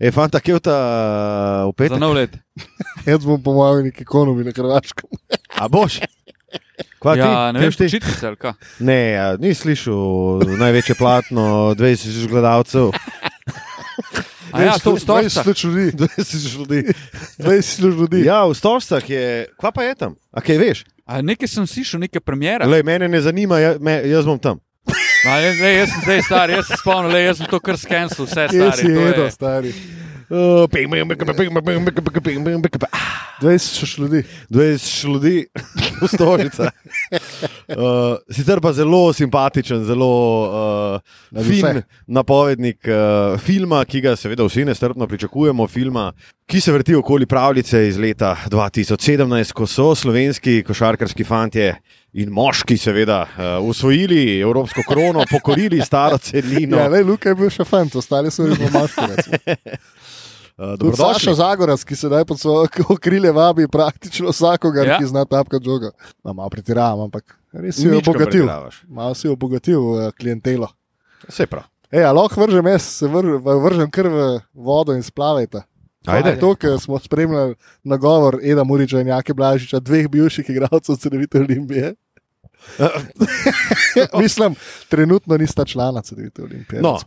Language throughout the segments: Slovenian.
E, fanta, kje je ta v Za petek? nov let. Jaz bom pomagal neki ekonomi na Hrvaškem. A boš? Kva, ti? Ja, ne Kaj vem, boš ti? počitnice ali kaj. Ne, ja, ni slišal največje platno, 20 tisoč gledalcev. A ja, to v Stožcah. 20 ljudi. 20 tisoč ljudi. 20 ljudi. Ja, v Stožcah je, kva pa je tam? A kaj veš? A nekaj sem slišal, neke premjere. Lej, mene ne zanima, ja, me, jaz bom tam. A, le, le, jaz sem zdaj star, jaz se spomnim, le, jaz sem to kar skenil, vse stari. si to je- stari? Ah. 20 ljudi. 20 ljudi, stožica. Uh, sicer pa zelo simpatičen, zelo uh, fin napovednik uh, filma, ki ga seveda vsi nestrpno pričakujemo, filma, ki se vrti okoli pravljice iz leta 2017, ko so slovenski košarkarski fantje in moški, seveda, uh, usvojili evropsko krono, pokorili staro celino. Ja, le, Luka je bil še fant, ostali so že v maškarju. Uh, Tudi Saša dobrodošli. Zagorac, ki sedaj pod svojo okrilje vabi praktično vsakogar, Ja. ki zna tapkati žogo. No, malo pretiravam, ampak res si obogatil. Malo si obogatil uh, klientelo. Vse prav. Ej, lahko vržem jaz, se vr, vržem kar v vodo in splavajte. Ajde. To, kar smo spremljali nagovor Eda Muriča in Jake Blažiča, dveh bivših igralcev CD-vite Olimpije. Mislim, trenutno nista člana CD-vite Olimpije. No.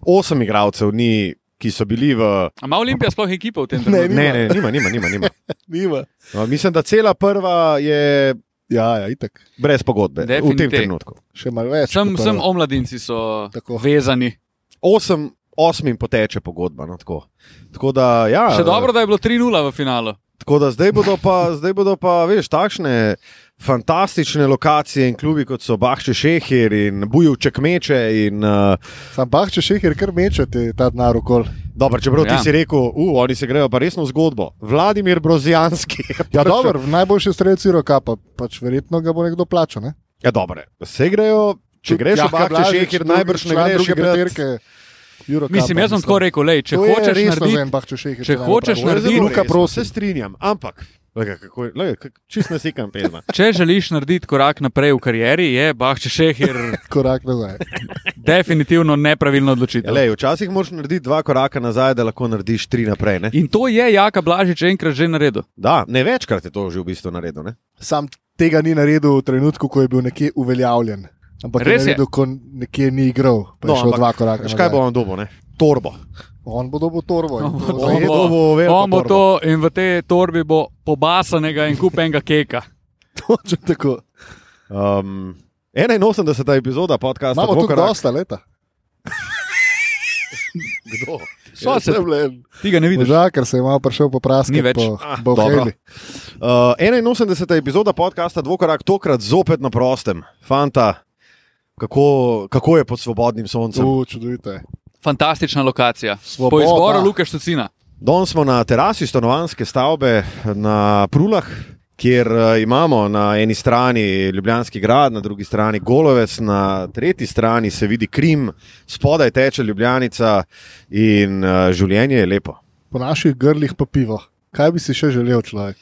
Osem igralcev ni, ki so bili v. A ima Olimpija sploh ekipo v tem Ne, trenutku? Ne, ne, nima, nima, nima. nima. Nima. No, mislim, da cela prva je Ja, ja, itek. brez pogodbe v tem trenutku. Še malo več. Sem, sem omladinci so Tako. vezani. Osem, osmim poteče pogodba. No, tako. tako da, ja, Še dobro, da je bilo 3-0 v finalu. Tako da zdaj bodo pa, zdaj bodo pa veš, takšne fantastične lokacije in klubi, kot so Bahče Šehir in Bujevček Meče. In, uh, Sam pa, če še jih kar mečete, ta denar okol. dobro, čeprav ja. Ja. ti si rekel, uh, oni se grejo pa resno v zgodbo. Vladimir Brozijanski. Ja, dobro, najboljši strelci roka, pa pač verjetno ga bo nekdo plačal. Ne? Ja, dobro. Vse grejo, če greš v Jaka Bahče Šehir, najbrž ne greš igrat- peterke. Eurocapa, Mislim, jaz sem tako rekel, lej, če hočeš narediti, Bahče Šehir, če hočeš narediti- Luka, prosim. Se strinjam, ampak. Lega, kako, lega, čist nasikam pezna. če želiš narediti korak naprej v karieri, je Bahče Šehir Korak nazaj. definitivno nepravilna Ja, odločitev. lej, včasih moraš narediti dva koraka nazaj, da lahko narediš tri naprej. Ne? In to je Jaka Blažič enkrat že naredil. Da, ne večkrat je to že v bistvu naredil. Ne? Sam tega ni naredil v trenutku, ko je bil nekje uveljavljen. Ampak Res je naredil, ko nekje ni igral. Pa no, je šel ampak dva koraka. Veš, kaj bo on dobo? Ne? Torbo. On bo dobil torbo. On zajedo. To bo veliko On bo to in v tej torbi bo pobasanega in kupenega keka. Točno tako. Um, 81. epizoda podcasta. Imamo tudi dosta leta. Kdo? So se, Možakar ti ga ne vidiš. se je malo prišel popraskati. Ni več. Po, Ah, po. Uh, 81. epizoda podcasta Dvokorak, tokrat zopet na prostem. Fanta, kako, kako je pod svobodnim soncem? Tu, čudovito je. Fantastična lokacija. Po Svoboda. izboru Luka Štucina. Danes smo na terasi stanovanske stavbe na Prulah, kjer eh, imamo na eni strani Ljubljanski grad, na drugi strani Golovec, na tretji strani se vidi Krim, spodaj teče Ljubljanica in uh, življenje je lepo. Po naših grlih pa pivo. Kaj bi si še želel, človek?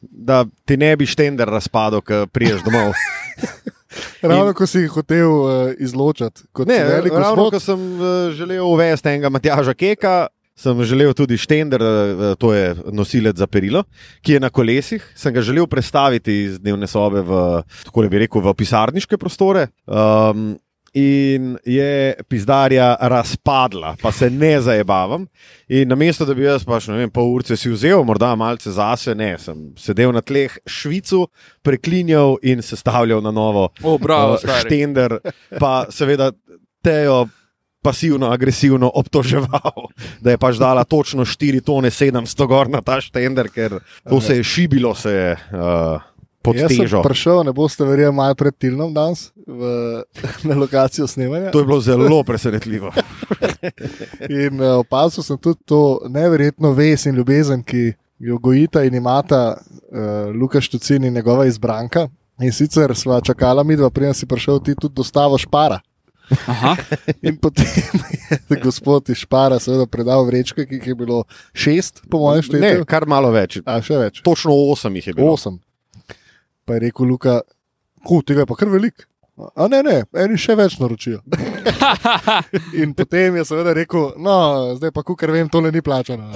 Da ti ne bi štender razpadel, ko priješ domov. Ravno ko si jih hotel uh, izločiti, kot Ne, velik ravno ko sem uh, želel uvesti enega Matjaža Keka. Sem želel tudi štender, eh, to je nosilec za perilo, ki je na kolesih. Sem ga želel prestaviti iz dnevne sobe v, tako bi rekel, v pisarniške prostore. Um, in je pizdarja razpadla, pa se ne zabavam. In namesto da bi jaz pač ne vem, pol urce si vzel, morda malce zase, ne, sem sedel na tleh švicu, preklinjal in sestavljal na novo O, bravo, uh, štender, pa seveda tejo. Pasivno, agresivno obtoževal, da je pač dala točno 4 tone 700 gor na ta štender, ker to se je šibilo, se je uh, pod Jaz sem težo. prišel, ne boste verjeli, malo pred Tilnom danes v, na lokacijo snemanja. To je bilo zelo presenetljivo. In uh, opazil sem tudi to neverjetno vez in ljubezen, ki jo gojita in imata uh, Luka Štucin in njegova izbranka. In sicer sva čakala mi dva, preden si prišel ti tudi dostavo špara. Aha. In potem je gospod iz špara seveda predal vrečke, ki jih je bilo šest, po mojem Ne, štetju. kar malo več. A še več. Točno 8 jih je bilo. Osem. Pa je rekel Luka, ku, tega je pa kar velik. A ne, ne, eni še več naročijo. In potem je seveda rekel, no, zdaj pa, kar vem, tole ni plačano.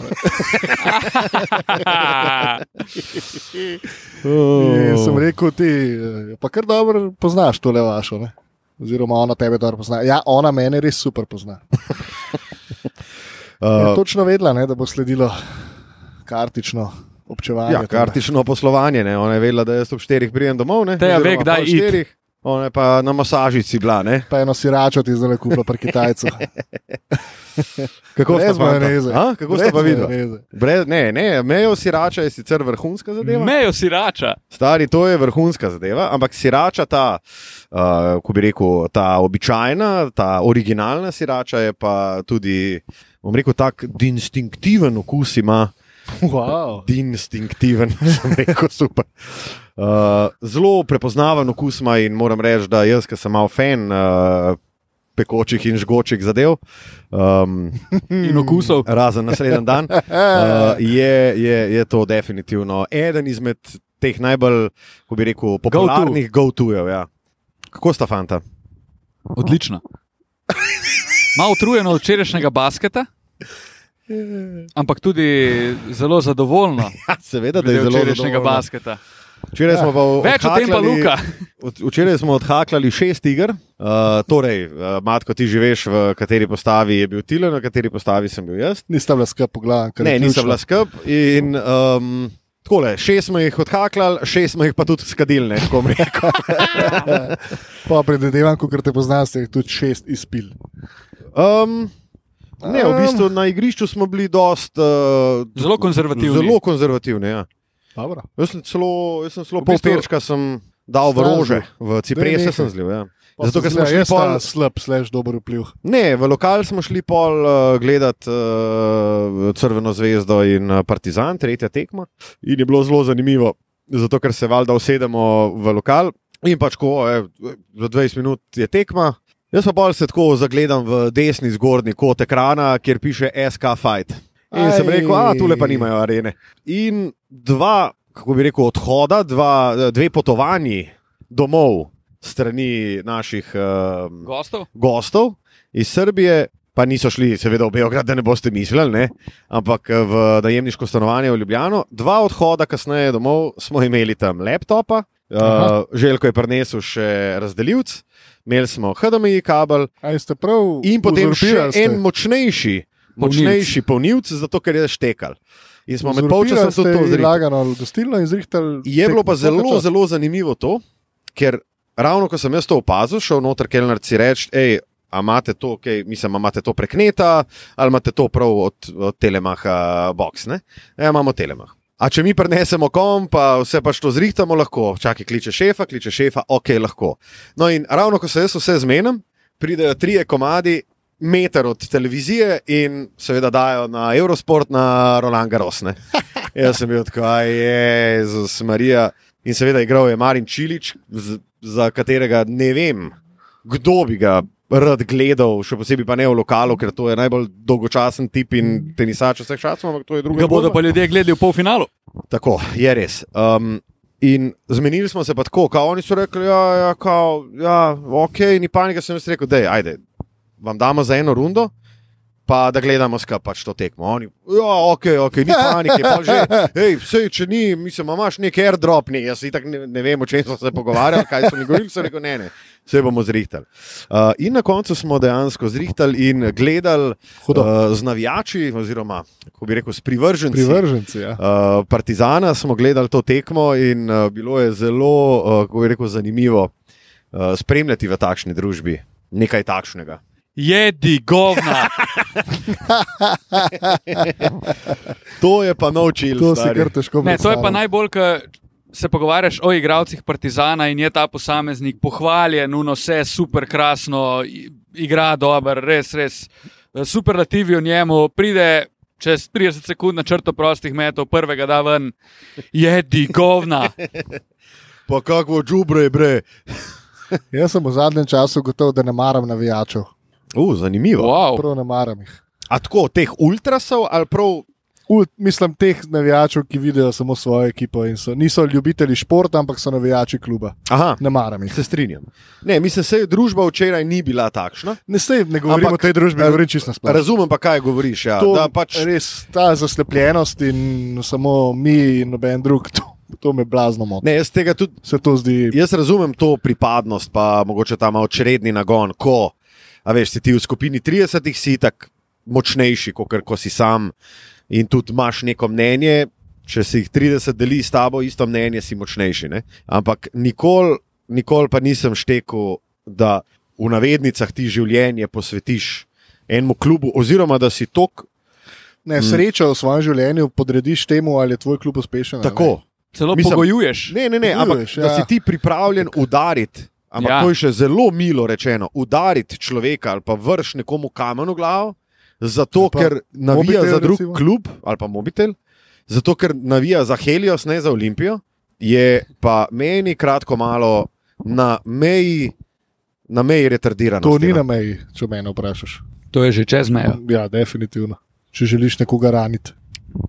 In sem rekel, ti eh, pa kar dobro poznaš tole vašo. Ne? Oziroma, ona tebe dobro pozna. Ja, ona mene res super pozna. Uh, točno vedela, ne, da bo sledilo kartično občevanje. ja, kartično poslovanje. Ne? Ona je vedela, da jaz ob štirih pridem domov. Ne? Teja ve, Oziroma kdaj pol iti. štirih. Ona je pa na masažici bila. Ne? Pa eno siračo ti zdaj kupila pri Kitajcu. Kako sta Brez fanta? majoneze. A, Kako Brez sta pa. Brez, ne, ne, mejo sirača je sicer vrhunska zadeva. Mejo sirača. Stari, to je vrhunska zadeva, ampak sirača, ta, uh, ko bi rekel, ta običajna, ta originalna sirača je pa tudi, bom rekel, tak distinktiven okus ima. Wow. Distinktiven, sem rekel, super. Uh, zelo prepoznaven okus ima in moram reči, da jaz, ki sem mal fan uh, pekočih in žgočih zadev, um, In okusov. razen naslednji dan, uh, je, je, je to definitivno eden izmed teh najbolj, ko bi rekel, popularnih go-to-jev. Ja. Kako sta fanta? Odlično. Malo utrujen od včerajšnjega basketa, ampak tudi zelo zadovoljno. Ja, seveda, da je zelo včerajšnjega zadovoljna. basketa. Včeraj smo pa odhakljali- Včeraj smo odhakljali šest iger. Uh, torej, uh, Matko, ti živiš v kateri postavi je bil Tilo, na kateri postavi sem bil jaz. Nista bila kar je Ne, nisem bila skup. In um, takole, šest smo jih odhakljali, šest smo jih pa tudi skadili, tako rekel. Pa predvidevam, ker te poznam, ste jih tudi šest izpil. Um, ne, v bistvu na igrišču smo bili dost, uh, Zelo konzervativni. Zelo konzervativni. Ja. Dobro. Jaz sem celo, jaz sem celo V pol bistvu- perčka sem dal v rože, v ciprese sem zlil. Ja. Zato, ker smo šli pol, slab, slash dober vpliv. ne, v lokal smo šli pol uh, gledat uh, Crveno zvezdo in Partizan, tretja tekma. In je bilo zelo zanimivo, zato ker se valjda usedemo v lokal in pač ko je, za 20 minut je tekma. Jaz pa bolj se tako zagledam v desni zgornji kot ekrana, kjer piše SK Fight. In sem Aj. rekel, a tule pa nimajo arene. In dva, kako bi rekel, odhoda, dva, dve potovanji domov strani naših uh, Gostov? gostov iz Srbije, pa niso šli, seveda, v Beograd, da ne boste mislili, ne? ampak eh, v najemniško stanovanje v Ljubljano. Dva odhoda kasneje domov smo imeli tam laptopa, Aha. uh, Željko je prinesel še razdelilc, imeli smo HDMI kabel prav? in potem še ste? en močnejši, močnejši polnilc, zato ker je štekal. In smo med polčasom tudi to zrihtali. Lagano gostilno in zrihtali. Je bilo pa zelo, zelo zanimivo to, ker ravno ko sem jaz to opazil, šel noter kelnerci reči, hej, a imate to, okay, mislim, imate to prek neta ali imate to prav od, od Telemaha box, ne? Ja, imamo Telemah. A če mi prenesemo kom, pa vse pač to zrihtamo, lahko. Čakaj, kliče šefa, kliče šefa, ok, lahko. No in ravno ko se jaz vse zmenim, pridejo trije komadi, meter od televizije in seveda dajo na Eurosport na Roland Garros. ne. Jaz sem bil tako, Jezus Marija. In seveda igral je Marin Čilič, za katerega ne vem, kdo bi ga rad gledal, še posebej pa ne v lokalu, ker to je najbolj dolgočasen tip in tenisač vseh časov, ampak to je druga Ga bodo pa ljudje gledali v polfinalu. Tako, je res. Um, in zmenili smo se pa tako, kao oni so rekli, ja, ja, kao, ja ok, ni panike, sem jaz rekel, da je, ajde, vam damo za eno rundo. Pa da gledamo skupaj pač to tekmo. Oni, ja, ok, ok, ni panike, pa že. Ej, vse, če ni, mislim, imaš nek airdrop, ne, jaz itak ne, ne vem, o čem smo se pogovarjali, kaj so mi govorili, so rekel, ne, ne, vse bomo zrihtali. Uh, in na koncu smo dejansko zrihtali in gledali Hudo. uh, z navijači, oziroma, kako bi rekel, s privrženci. Privrženci. Ja. Uh, Partizana smo gledali to tekmo in uh, bilo je zelo, uh, kako bi rekel, zanimivo uh, spremljati v takšni družbi nekaj takšnega. Jedi govna. To je pa naučil. To si kar težko Ne, to je pa najbolj, ko se pogovarjaš o igralcih Partizana in je ta posameznik pohvaljen, no vse super, krasno, igra dobro, res, res. Superlativi o njemu, pride čez 30 sekund na črto prostih metov, prvega da ven, jedi govna. Pa kako džubre je bre. Jaz sem v zadnjem času gotov, da ne maram navijačev. Uh, zanimivo. Wow. Prav ne maram jih. A tako teh ultrasov ali prav ul, mislim, teh navijačev, ki vidijo samo svojo ekipo in so, niso ljubitelji športa, ampak so navijači kluba. Aha, Ne maram jih. se strinjam. Ne, mislim, se družba včeraj ni bila takšna. Ne, sej, ne govorim Ampak, o tej družbi, govorim čisto splošno. Razumem pa, kaj govoriš. Ja. To, Da pač, Res ta zaslepljenost in samo mi in noben drug, to, to me blazno moti. ne, jaz tega tudi Se to zdi. Jaz razumem to pripadnost, pa mogoče ta malo čredni nagon, ko a veš, si ti v skupini 30, si tako močnejši, kot ko si sam in tudi imaš neko mnenje. Če si jih 30 deli s tabo, isto mnenje, si močnejši. Ne? Ampak nikoli nikol pa nisem štekel, da v navednicah ti življenje posvetiš enemu klubu, oziroma da si tok Ne, srečo v svojem življenju podrediš temu, ali je tvoj klub uspešen. ali ne. tako. Celo Mislim- pogojuješ. Ne, ne, ne, ampak Poguješ, da ja. si ti pripravljen udariti. Ampak Ja. to je še zelo milo rečeno. Udariti človeka ali pa vrš nekomu kamen v glavo, zato Ali pa ker navija mobitel, za drug recimo. klub ali pa mobitel, zato ker navija za Helios, ne za Olimpijo, je pa meni kratko malo na meji, na meji retardirano. To ni na meji, če me vprašaš. To je že čez mejo. Ja, definitivno. Če želiš nekoga raniti.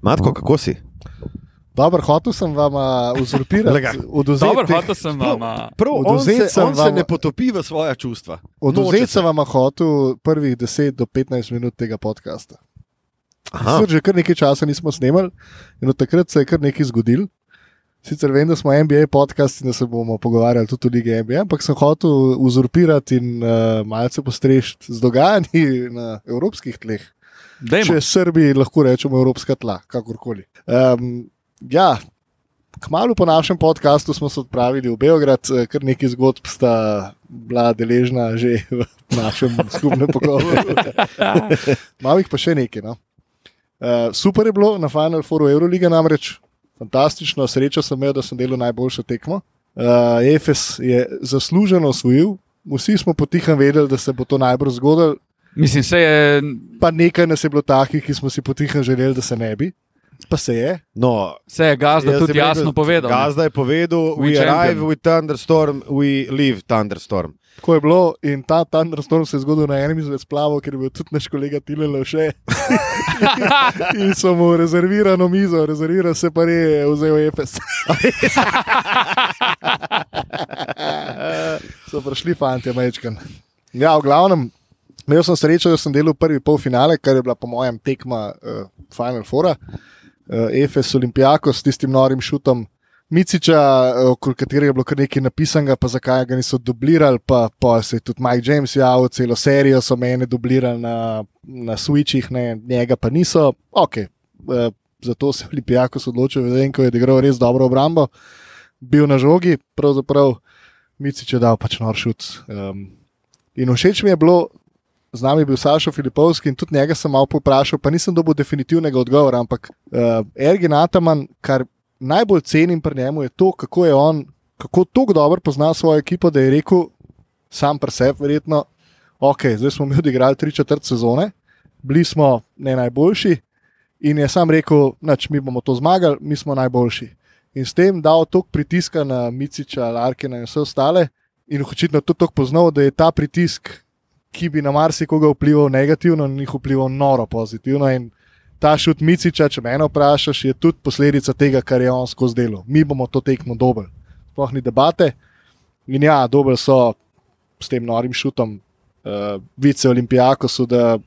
Matko, kako si? Dobro, hotel sem vam uzurpirati, Lega. odvzeti, Dobro, hotel sem vam. Prav, on se, on se vam- ne potopi v svoja čustva. odvzeti Noče sem vam hotel prvih 10 do 15 minut tega podcasta. Aha, Sicer že kar nekaj časa nismo snemali in od takrat se je kar nekaj zgodilo. Sicer vem, da smo NBA podcast in da se bomo pogovarjali tudi o lige NBA, ampak sem hotel uzurpirati in uh, malce postrežiti z dogajanji na evropskih tleh. Dajmo. Če Srbiji lahko rečemo evropska tla, kakorkoli. Um, ja, kmalu po našem podkastu smo se odpravili v Beograd, eh, kar nekaj zgodb sta bila deležna že v našem skupnem pogovoru. Malo jih pa še nekaj. No. Uh, super je bilo na Final Fouru Eurolige, namreč fantastično, srečo sem imel, da sem delal najboljšo tekmo. Uh, Efes je zasluženo osvojil, vsi smo potihem vedeli, da se bo to najbolj zgodilo, Mislim, se je. pa nekaj nas je bilo takih, ki smo si potihem želeli, da se ne bi. Pa se je. no, Se je gazda tudi rekel, jasno povedal. Gazda je povedal, We we, arrive champion." with thunderstorm, we leave thunderstorm. Tako je bilo in ta thunderstorm se je zgodil na enem izmed splavov, ker je bil tudi naš kolega Tilelo še. in so mu rezervirano mizo, rezerviral se pa je vzel EFS. so prišli fanti, mečkan. Ja, v glavnem, imel sem srečo, da sem delal prvi polfinale, kar je bila po mojem tekma uh, Final Four. Uh, EFS Olimpijako s tistim norim šutom. Miciča, eh, okoli katerega je bilo kar nekaj napisanega, pa zakaj ga niso dublirali, pa, pa se je tudi Mike James javil, celo serijo so mene dublirali na, na Switchih, ne, njega pa niso. Ok, uh, zato se je Olimpijako odločil, vem, ko je igral res dobro obrambo, bil na žogi, pravzaprav Micič je dal pač nor šut. Um, in všeč mi je bilo, z nami je bil Sašo Filipovski in tudi njega sem malo poprašal, pa nisem dobil definitivnega odgovora, ampak uh, Ergin Ataman, kar najbolj cenim pri njemu, je to, kako je on, kako tako dobro pozna svojo ekipo, da je rekel sam pri sebi, verjetno, ok, zdaj smo mi odigrali tri četrt sezone, bili smo ne najboljši in je sam rekel, nač, mi bomo to zmagali, mi smo najboljši. In s tem dal toliko pritiska na Miciča, Larkina in vse ostale, in očitno tudi toliko poznal, da je ta pritisk, ki bi na marsikoga vplival negativno, na njih vplival noro pozitivno. In ta šut Miciča, če me vprašaš, je tudi posledica tega, kar je on skozi delo. Mi bomo to tekmo dobili. Sploh ni debate. In ja, dobili so s tem norim šutom, uh, vice Olimpijakosu, da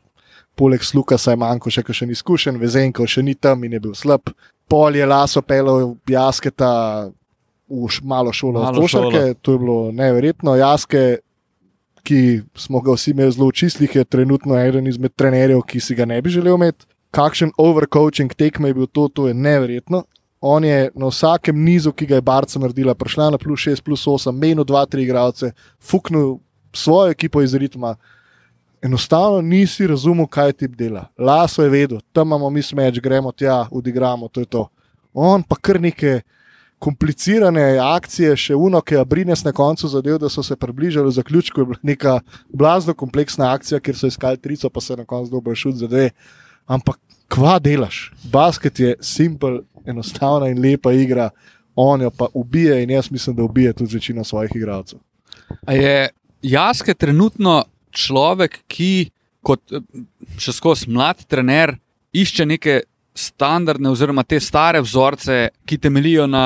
poleg Sluka je manjko še kakšen izkušen, vezenko še ni tam in je bil slab. Pol je laso pelil jasketa v š, malo šolo Malo košarke, šolo. to je bilo neverjetno. Jaske, ki smo ga vsi imeli zelo v čislih, je trenutno eden izmed trenerjev, ki si ga ne bi želel imeti. Kakšen overcoaching tekme je bil to, to je neverjetno. On je na vsakem nizu, ki ga je Barca naredila, prišla na plus 6, plus 8, menil 2-3 igralce, fuknil svojo ekipo iz ritma. Enostavno nisi razumel, kaj ti dela. Laso je vedel, tam imamo mi smeč, gremo tja, odigramo, to je to. On pa kar neke komplicirane akcije, še uno, ki je Brines na koncu zadev, da so se približali v zaključku, je bila neka blazno kompleksna akcija, kjer so iskali trico, pa se na koncu dobil šut za dve. Ampak kva delaš? Basket je simpel, enostavna in lepa igra, on jo pa ubije in jaz mislim, da ubije tudi večino svojih igralcev. A je Jaske trenutno človek, ki kot eh, še skozi mlad trener išče neke standardne, oziroma te stare vzorce, ki temeljijo na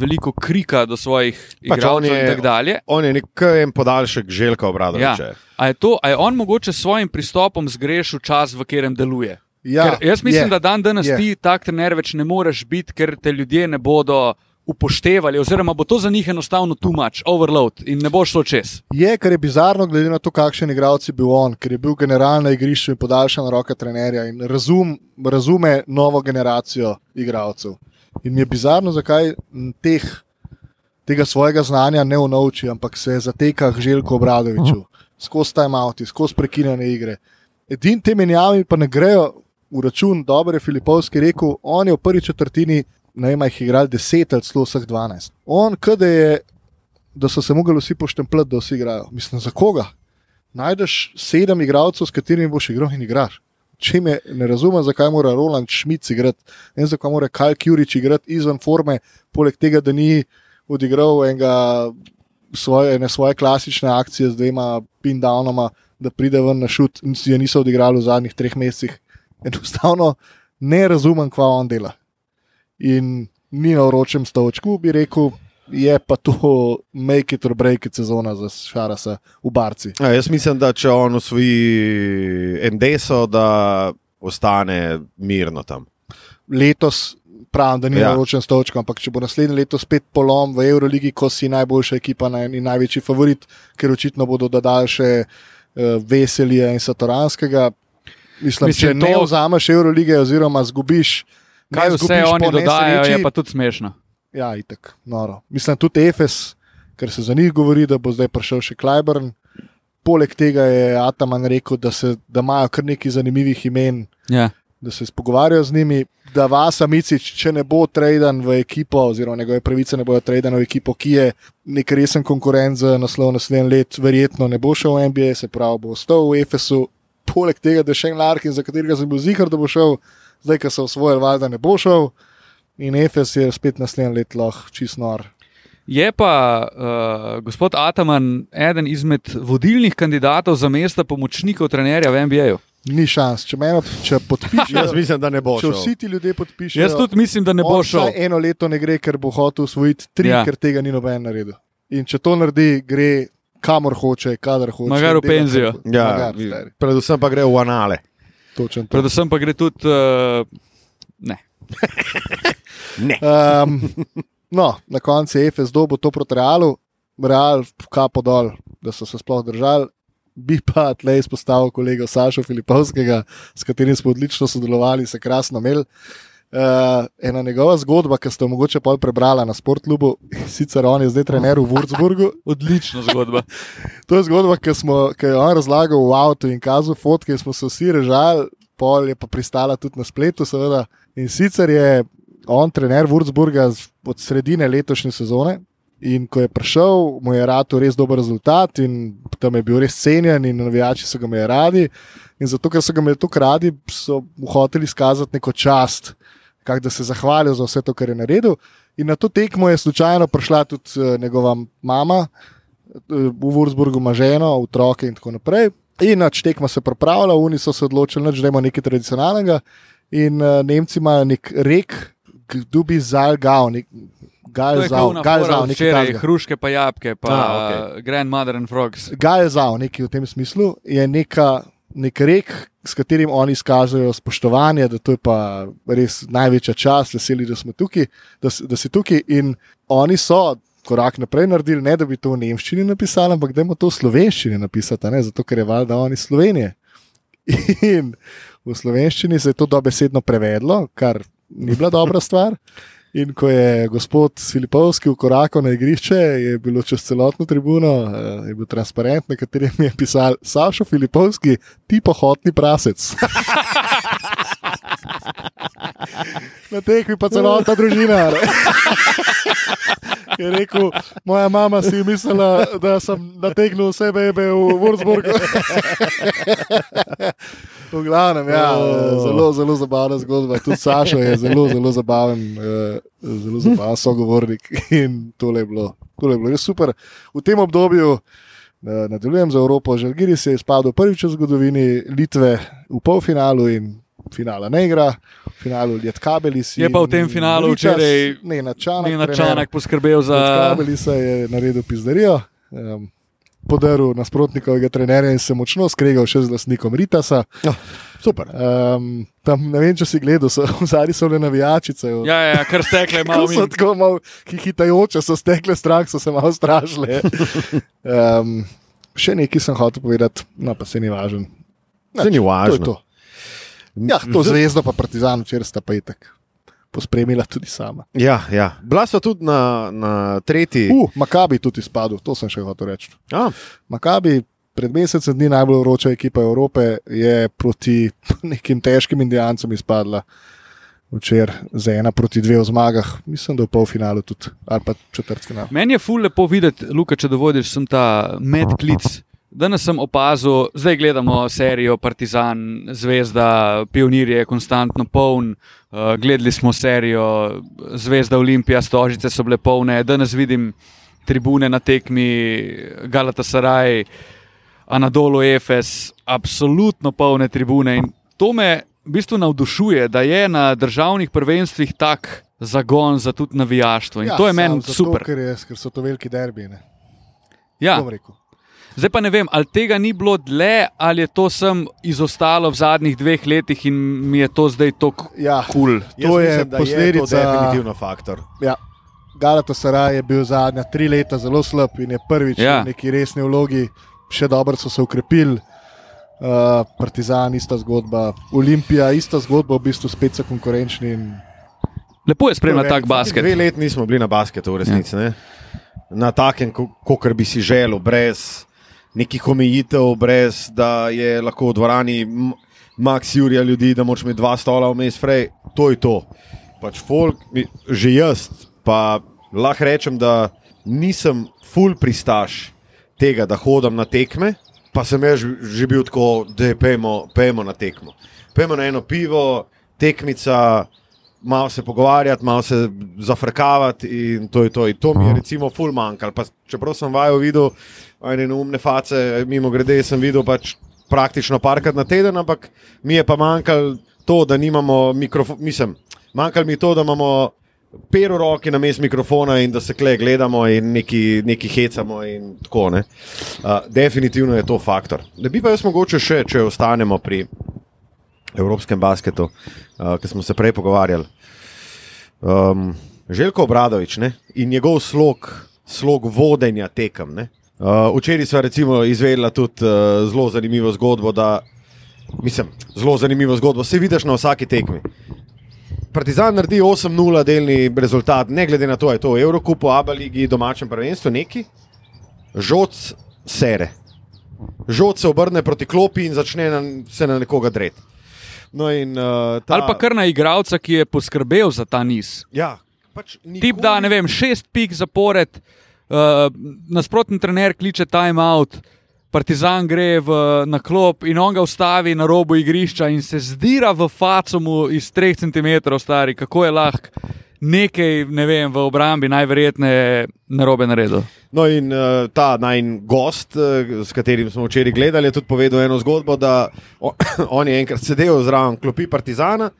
veliko krika do svojih Pač igralcev in tako dalje. On je nek en podaljšek Željka Obradoviča. Ja. A je, to, a je on mogoče s svojim pristopom zgrešil čas, v katerem deluje? Ja, ker jaz mislim, je. da dan danes je. ti tak trener več ne moreš biti, ker te ljudje ne bodo upoštevali, oziroma bo to za njih enostavno too much, overload in ne bo šlo čez. Je, ker je bizarno, glede na to, kakšen igralec je bil on, ker je bil general na igrišču in podaljšana roka trenerja in razum, razume novo generacijo igralcev. In mi je bizarno, zakaj teh, tega svojega znanja ne unovči, ampak se zateka k Željku Obradoviču, skozi time-outi, skozi prekinjene igre. Edini te menjavi pa ne grejo v račun, dobro je Filipovski rekel, on je v prvi četrtini, ne vem, jih je igral 10 ali celo vseh 12. On, kdaj je da so se mogli vsi poštempljati, da vsi igrajo. Mislim, za koga? Najdeš sedem igralcev, s katerimi boš igral in igraš. Če me ne razumem, zakaj mora Roland Schmidt igrati, vem, zakaj mora Kajl Kjurič igrati izven forme, poleg tega, da ni odigral enega svoje, ene svoje klasične akcije z dvema pin-downoma, da pride ven na šut in si je niso odigrali v zadnjih treh mesecih. Enostavno ne razumem, kva on dela. In ni na vročem stavčku, bi rekel, je pa to make it or break it sezona za Šarasa v Barci. Ja, jaz mislim, da če on usvoji Endeso, da ostane mirno tam. Letos pravim, da ni Ja. ja. na vročem stavčku, ampak če bo naslednje leto spet polom v Euroligi, ko si najboljša ekipa na- in največji favorit, ker očitno bodo dodali še uh, Veselija in Satoranskega. Mislim, Mislim, če to... ne vzameš Eurolige oziroma zgubiš. Kaj vse oni dodajajo, nesreči- je pa tudi smešno. Ja, itek, noro. Mislim, tudi Efes, ker se za njih govori, da bo zdaj prišel še Klajburn. Poleg tega je Ataman rekel, da, se, da imajo kar nekaj zanimivih imen, Ja. da se pogovarjajo z njimi, da Vasa Micič, če ne bo traden v ekipo, oziroma njegove pravice ne bodo tradene v ekipo, ki je nek resen konkurent za naslov naslednji let, verjetno ne bo šel v NBA, se pravi, bo ostal v Efesu. Poleg tega, da je še en Larkin, za katerega sem bil zihar, da bo šel, zdaj, ko so osvojili, valjda ne bo šel. In Efes je spet naslednji let lahko čist nor. Je pa uh, gospod Ataman eden izmed vodilnih kandidatov za mesta pomočnikov trenerja v NBA-ju. Ni šans, če me če Jaz mislim, da ne bo Če šel. vsi ti ljudje podpišejo, Jaz tudi mislim, da ne bo šel. Eno leto ne gre, ker bo hotel usvojiti tri, Ja. ker tega ni noben naredil. In če to naredi, gre kamor hoče, kadar hoče. Magari v penzijo. Ja, stari, predvsem pa gre v anale. Točen to. Predvsem pa gre tudi. Uh, ne. Ne. Um, no, na koncu je FS dobo to proti Realu, Real kapo dol, da so se sploh držali. Bi pa tle izpostavil kolega Saša Filipovskega, s katerim smo odlično sodelovali, se krasno imeli. Uh, ena njegova zgodba, ki ste jo mogoče pol prebrala na sportklubu, sicer on je zdaj trener v Würzburgu. Odlična zgodba. To je zgodba, ki, smo, ki je on razlagal v avtu in kazal fotke, smo se vsi režali, pol je pa pristala tudi na spletu, seveda. In sicer je on trener Würzburga od sredine letošnje sezone. In ko je prišel, mu je rado res dober rezultat, in tam je bil res cenjen, in navijači so ga imeli radi. In zato, ker so ga imeli tako radi, so mu hoteli izkazati neko čast, kak da se zahvalijo za vse to, kar je naredil. In na to tekmo je slučajno prišla tudi eh, njegova mama, v Würzburgu ima ženo, otroke in tako naprej. In nač tekma se pripravlja, oni so se odločili, da želimo nekaj tradicionalnega. In uh, Nemci imajo nek rek, kdo bi zalgal, nek galzal, fora nekaj včeraj, takega. hruške pa jabke, pa ah, okay. Grandmother and Frogs. Galzal, nekaj v tem smislu, je neka, nek rek, s katerim oni izkazujejo spoštovanje, da to je pa res največja čast, veseli, da smo tukaj, da, da si tukaj. In oni so korak naprej naredili, ne da bi to v nemščini napisali, ampak da je to v slovenščini napisati, ne? zato ker je valjda oni Slovenije. In v slovenščini se je to dobesedno prevedlo, kar ni bila dobra stvar. In ko je gospod Filipovski ukorakal na igrišče, je bilo čez celotno tribuno, eh, je bil transparent, na katerem je pisal Sašo Filipovski, ti pohotni prasec. na tekmi pa celotna družina. Je rekel, moja mama si je mislila, da sem nategnil vse bebe v Würzburgu. V glavnem, ja, zelo, zelo zabavna zgodba. Tudi Sašo je zelo, zelo zabaven, eh, zelo zabaven sogovornik. In tole je bilo, tole je bilo res super. V tem obdobju eh, nadaljujem za Evropo. Žalgiris je izpadel prvič v zgodovini Litve v polfinalu in finala ne igra. V finalu Lietkabelisi. Je pa v tem finalu včeraj ne na čanek. Ne na čanek poskrbel za. Lietkabelisa je naredil pizdarijo. Um, Podaril nasprotnikovega trenerja in se močno skregal še z lastnikom Ritasa. Oh, super. Um, tam, ne vem, če si gledal, so, v zadnji so le navijačice. Ja, ja, kar stekle, malo so tako malo hitajoče, so stekle stran, so se malo strašile. Um, še nekaj sem hotel povedati, no pa se ni važen. Se ni važno. To ja, to zvezdo pa Partizan, včeraj sta pa itek. Pospremila tudi sama. Ja, ja. Bila so tudi na, na tretji. Uh, Makabi tudi spadal, to sem še hotel reči. A. Makabi, pred mesecem dni najbolj vroča ekipa Evrope, je proti nekim težkim indijancem izpadla. Včeraj za ena proti dve v zmagah, mislim, da v polfinalu tudi, ali pa četrt final. Meni je ful lepo videti, Luka, če dovodiš, sem ta medklic. Danes sem opazil, zdaj gledamo serijo Partizan, Zvezda, Pionir je konstantno poln. Uh, gledali smo serijo Zvezda, Olimpija, Stožice so bile polne. Danes vidim tribune na tekmi Galatasaray, Anadolu, Efes, absolutno polne tribune. In to me v bistvu navdušuje, da je na državnih prvenstvih tak zagon za tudi navijaštvo. In ja, to je meni super. Ker, je, ker so to veliki derbine. Ja. Zdaj pa ne vem, ali tega ni bilo dlje, ali je to sem izostalo v zadnjih dveh letih in mi je to zdaj tako ja, kul. Cool. To je posledica. Definitivno faktor. Ja. Galatasaray je bil zadnja tri leta zelo slab in je prvič ja. v neki resni vlogi, še dobro so se ukrepili. Uh, Partizan, ista zgodba, Olimpija, ista zgodba, v bistvu spet so konkurenčni. In... Lepo je spremljati tak basket. Dve leti nismo bili na basketu, v resnici. Ja. Na takem, kot bi si želel, brez nekih omejitev, brez da je lahko v dvorani max jurja ljudi, da moč imeti dva stola vmes, frej. To je to. Pač folk, že jaz, pa lahko rečem, da nisem full pristaš tega, da hodim na tekme pa sem jaz že bil tako, da pejmo, pejmo na tekmo. Pejmo na eno pivo, tekmica, malo se pogovarjati, malo se zafrkavati in to je to. In to mi je recimo full manjkalo. Čeprav sem vajo videl, ene umne face, mimo grede sem videl pač praktično parkrat na teden, ampak mi je pa manjkalo to, da nimamo mikrofona, mislim, manjkalo mi je to, da imamo pero roke na mestu mikrofona in da se kle gledamo in neki, neki hecamo. Tako, ne. uh, definitivno je to faktor. Da bi pa jaz mogoče še, če ostanemo pri evropskem basketu, uh, ki smo se prej pogovarjali. Um, Željko Obradovič ne, in njegov slog, slog vodenja tekem. Uh, včeraj smo recimo izvedeli tudi uh, zelo zanimivo zgodbo. Da, mislim, zelo zanimivo zgodbo. Se vidiš na vsaki tekmi. Partizan naredi 8-0 delni rezultat, ne glede na to, je to v Evropi, Abaligi, domačem prvenstvu, neki, žoc sere. Žoc se obrne proti klopi in začne na, se na nekoga dreti. No in, uh, ta... Ali pa kar na igralca, ki je poskrbel za ta niz. Ja, pač nikoli... Tip da, ne vem, šest pik zapored, uh, nasprotni trener kliče time out. Partizan gre v, na klop in on ga ustavi na robu igrišča in se zdira v facomu iz 3 cm, stari, kako je lahko nekaj, ne vem, v obrambi najverjetneje narobe naredil. No, in uh, ta najn gost, uh, s katerim smo včeraj gledali, je tudi povedal eno zgodbo, da on, on je enkrat sedel zraven klopi Partizana.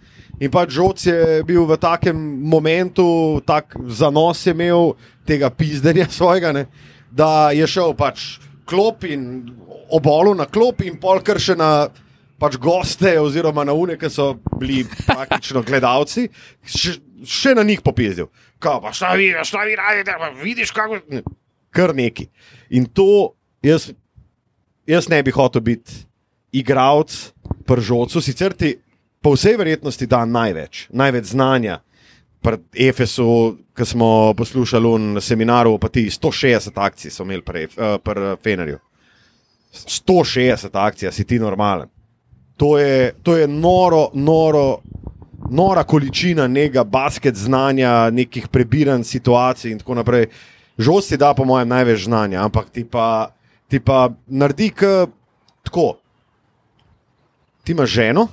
In pač žoc je bil v takem momentu, tako zanos je imel tega pizdenja svojega, ne, da je šel pač klop in obolo na klop in pol kar še na pač goste, oziroma na une, ki so bili praktično gledalci, še, na njih popizdil. Kaj pa, šta vidiš, šta vidiš, vidiš kako. Kar neki. In to jaz, jaz ne bi hotel biti igralec pržocu, sicer ti po vsej verjetnosti da največ, največ znanja. Pri Efesu, ki smo poslušali na seminaru, pa ti 160 akcij so imeli pri uh, Fenerju. 160 akcij, si ti normalen. To je, to je noro, noro, nora količina nekega basket znanja, nekih prebiranj situacij in tako naprej. Žost ti da, po mojem, največ znanja, ampak ti pa, ti pa naredi tako. Ti imaš ženo,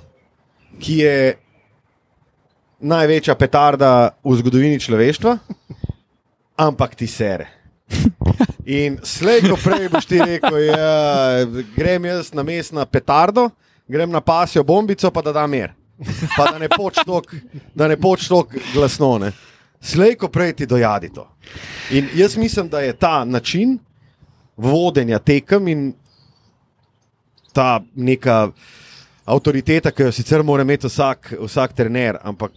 ki je največja petarda v zgodovini človeštva, ampak ti sere. In slej, ko prej boš ti rekel, ja, grem jaz na mest na petardo, grem na pasjo bombico, pa da da mir. Pa da ne poč tok- da ne poč tako glasno. Ne. Slej, ko prej ti dojadi to. In jaz mislim, da je ta način vodenja tekem in ta neka avtoriteta, ki jo sicer mora imeti vsak, vsak trener, ampak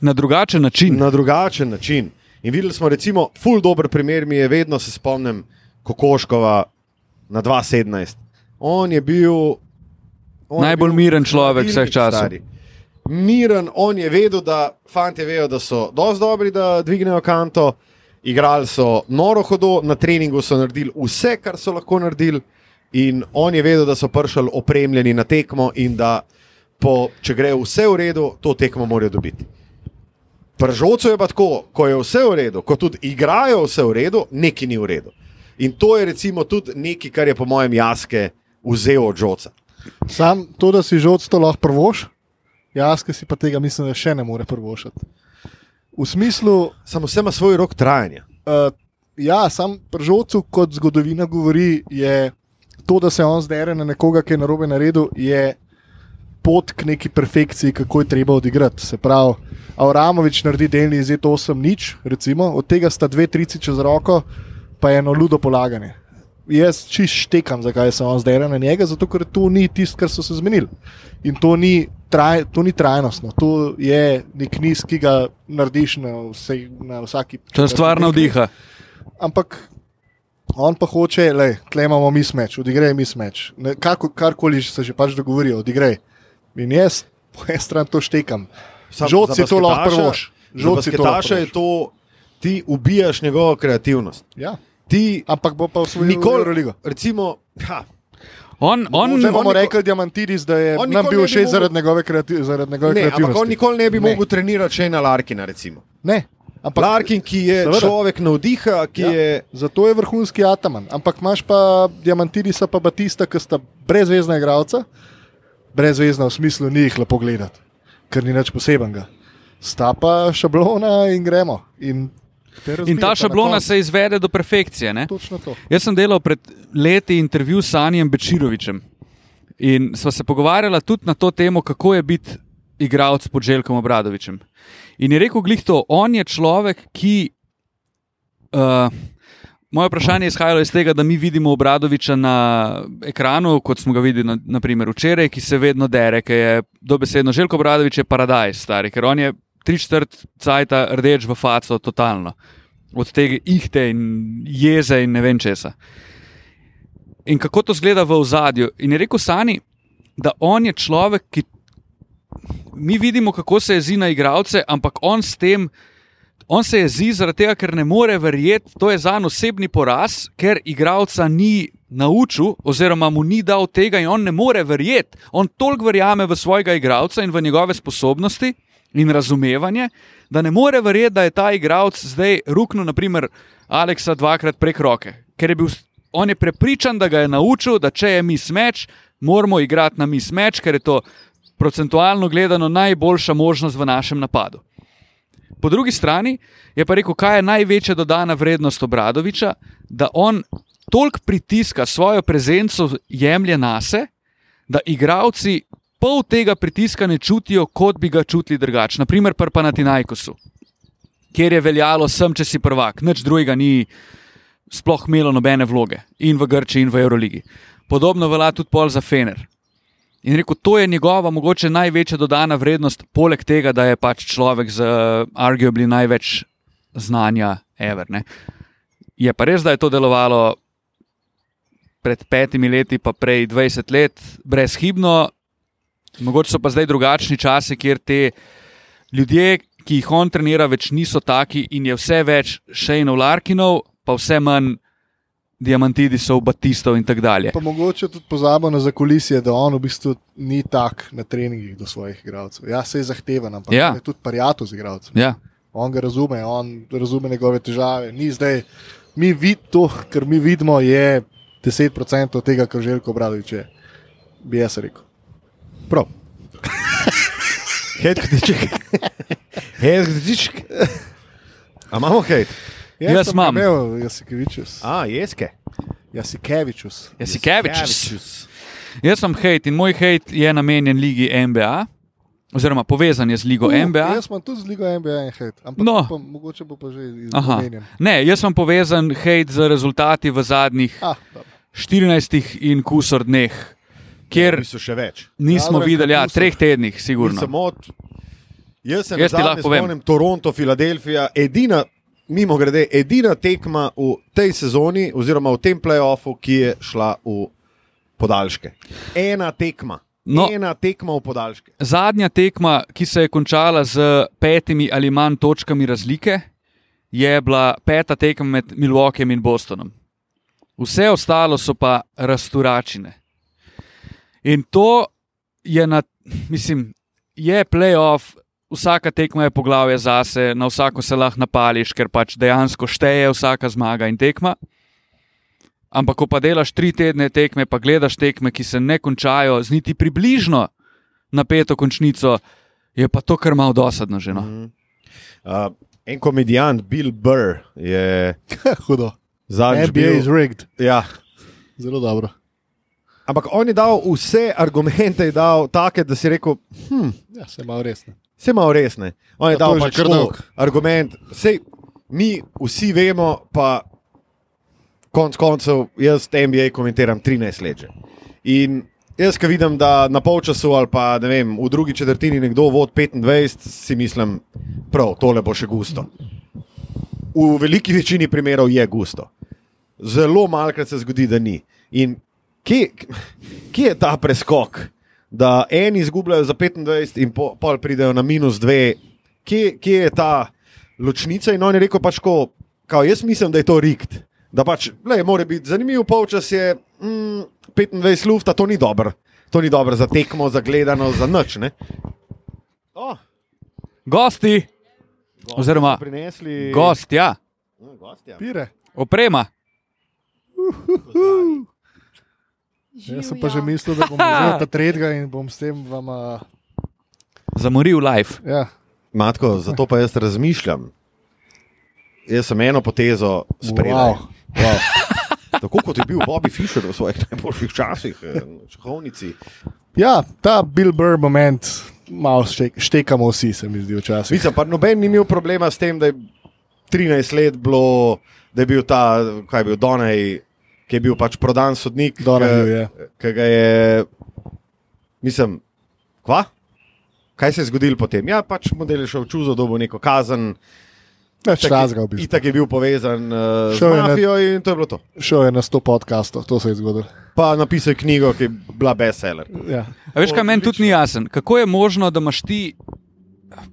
Na drugačen način. na drugačen način. In videli smo, recimo, ful dober primer mi je, vedno se spomnim Kokoškova na 2-17. On je bil. on je Najbolj bil miren človek vseh časov. stari. Miren, on je vedel, da fanti vejo, da so dosti dobri, da dvignejo kanto. Igrali so noro hodo, na treningu so naredili vse, kar so lahko naredili, in on je vedel, da so prišli opremljeni na tekmo in da, po, če gre vse v redu, to tekmo morajo dobiti. Pržocu je pa tako, ko je vse v redu, ko tudi igrajo vse v redu, neki ni v redu. In to je recimo tudi nekaj, kar je po mojem jaske vzel od žoca. Sam to, da si žoc to lahko prvoš, jaz, ki si pa tega mislim, da še ne more prvošati. V smislu, Samo vse ima svoj rok trajanja. uh, ja, sam pržocu, kot zgodovina govori, je to, da se on zdere na nekoga, ki je narobe naredil, je pot k neki perfekciji, kako je treba odigrati. Se pravi, Avramovič naredi delni izid 8 nič, recimo, od tega sta dve trici čez roko, pa eno ludo polaganje. Jaz čist štekam, zakaj se on zdaj na njega, zato ker to ni tisto, kar so se zmenili. In to ni, traj, to ni trajnostno, to je nek niz, ki ga narediš na, vse, na vsaki. To je stvar navdiha. Ampak on pa hoče, le, tle imamo mi smeč, odigraj mi smeč. Karkoli se že pač dogovorijo, odigraj. In jaz po eni strani to štekam. Žoci za to lahko prvoš. Za Žoci to lahko je prvoš. to, ti ubijaš njegovo kreativnost. Ja. Ti Ampak bo pa v svojo nikoli, Euroligo. recimo, ha, On, on, Zdaj bomo on niko- rekli Diamantidis, da je nam bil všeč zaradi njegove, kreati, zaradi njegove ne, ampak kreativnosti. on nikoli ne bi Ne. mogel trenirati še na Larkina. Recimo. Ne, ampak Larkin, ki je Seveda. človek navdiha, ki Ja. je. Zato je vrhunski Ataman. Ampak imaš pa Diamantidisa, pa Batista, ki sta brezvezna igralca. Brezvezna v smislu ni jih lepo gledati, ker ni nič posebenega. Sta pa šablona in gremo. In, in ta na šablona se izvede do perfekcije. Ne? Točno to. Jaz sem delal pred leti intervju s Sanjem Bečirovičem in sva se pogovarjala tudi na to temo, kako je biti igralec pod Željkom Obradovičem. In je rekel, glih to, on je človek, ki. Uh, moje vprašanje je izhajalo iz tega, da mi vidimo Obradoviča na ekranu, kot smo ga videli na, naprimer, včeraj, ki se vedno dere, ki je dobesedno Željko Obradovič je paradajz, stari, ker on je tri četrt cajta rdeč v faco, totalno. Od tega ihte in jeze in ne vem česa. In kako to zgleda v ozadju. In je rekel Sani, da on je človek, ki mi vidimo, kako se jezi na igralce, ampak on s tem, on se jezi zaradi tega, ker ne more verjeti, to je za njega osebni poraz, ker igralca ni naučil, oziroma mu ni dal tega, in on ne more verjeti. On toliko verjame v svojega igralca in v njegove sposobnosti in razumevanje, da ne more verjeti, da je ta igralec zdaj ruknil, naprimer, Aleksa dvakrat prek roke. Ker je bil on je prepričan, da ga je naučil, da če je mi smeč, moramo igrati na mi smeč, ker je to procentualno gledano najboljša možnost v našem napadu. Po drugi strani je pa rekel, kaj je največja dodana vrednost Obradoviča, da on toliko pritiska svojo prezenco jemlje na se, da igravci pol tega pritiska ne čutijo, kot bi ga čutili drugače. Naprimer, pri Panatinajkosu, kjer je veljalo sem, če si prvak, nič drugega ni sploh imelo nobene vloge in v Grčiji, in v Euroligi. Podobno velja tudi pol za Fener. In rekel, to je njegova mogoče največja dodana vrednost, poleg tega, da je pač človek z uh, arguably največ znanja, ever. Ne. Je pa res, da je to delovalo pred petimi leti, pa prej 20 let, brezhibno. Mogoče so pa zdaj drugačni časi, kjer te ljudje, ki jih on trenira, več niso taki in je vse več Šejnov Larkinov, pa vse manj Diamantidisov, Batistov in tako dalje. Pa mogoče tudi pozabo na zakulisje, da on v bistvu ni tak na treningih do svojih igralcev. Ja, se je zahteven, ampak Ja. je tudi parijato z igralcem. Ja. On ga razume, on razume njegove težave. Ni zdaj, mi vidimo to, kar mi vidimo, je 10% tega, kar Željko Obradovič je. Bi jaz rekel. Prav. Hej, kdiček. Hej, kdiček. A imamo hej? Jaz sem imam. imel, jaz si Kevičus. A, jeske. Jaz si Kevičus. Ja, si Kevičus. Jaz sem hejt in moj hejt je namenjen ligi NBA. oziroma povezan je z ligo Uh, NBA. Jaz imam tudi z ligo NBA in hate, ampak No. pa, mogoče bo pa že Aha. izmenjen. Ne, jaz sem povezan hejt z rezultati v zadnjih Ah, dobro. 14 in kusor dneh, kjer Niso še več. nismo Dobro, videli, ja, treh tednih, Ni sigurno. Samo od, jaz se Jaz lahko spomnim, Toronto, Filadelfija, edina, mimo grede, edina tekma v tej sezoni, oziroma v tem playoffu, ki je šla v podaljške. Ena tekma. No. Ena tekma v podaljške. Zadnja tekma, ki se je končala z petimi ali manj točkami razlike, je bila peta tekma med Milwaukeejem in Bostonom. Vse ostalo so pa rasturačine. In to je, na, mislim, je playoff, vsaka tekma je poglavje zase, na vsako se lahko napališ, ker pač dejansko šteje vsaka zmaga in tekma. Ampak, ko pa delaš tri tedne tekme, pa gledaš tekme, ki se ne končajo z niti približno napeto končnico, je pa to kar malo dosadno že. No. Mhm. Uh, en komedijant, Bill Burr, je Hudo. zadnjič NBA is bil. rigged. Ja, Zelo dobro. Ampak on je dal vse argumente, dal take, da si rekel, hm, Ja, se malo resno. Vse malo resne. On je Ja, to dal je pač dolg. argument. Sej, mi vsi vemo, pa konec koncev jaz NBA komentiram 13 let. že. In jaz, ki vidim, da na polčasu ali pa vem, v drugi četrtini nekdo vod 25, si mislim, prav, tole bo še gusto. V veliki večini primerov je gusto. Zelo malkrat se zgodi, da ni. In kje, kje je ta preskok, da eni izgubljajo za 25 in po, pol pridejo na minus 2, kje, kje je ta ločnica? In on je rekel, pač, ko, kao, jaz mislim, da je to rikt. Da pač, le, mora biti zanimiv polčas, je mm, 25 lufta, to ni dobro. To ni dobro za tekmo, za gledano, za noč. ne. Oh, Gosti, gosti Oziroma, prinesli gost, ja, gost, ja. Oprema. Jaz sem pa že mislil, da bom že ta tretjega in bom s tem vama. Zamoril live. Ja, Matko, zato pa jaz razmišljam. Jaz sem eno potezo sprejel. Wow. Wow. Tako kot je bil Bobby Fischer v svojih najboljših časih, eh, na šahovnici. ja, ta Bill Burr moment, malo štek, štekamo vsi, se mi zdi včasih. Mislim, pa noben ni imel problema s tem, da je 13 let bilo, da je bil ta, kaj je bil Donaj, ki je bil pač prodan sodnik. Ki- ga je, mislim, kva? Kaj se je zgodilo potem? Ja, pač model je šel v čuzo, dobo neko kazen. Več Itak je- razga v bistvu. Itak je bil povezan uh, z Šel na- mafijo in to je bilo to. Šel je na 100 podcastov, to se je zgodilo. Pa napisal je knjigo, ki je bila bestseller. Ja. A veš, kaj meni tudi ni jasen? Kako je možno, da imaš ti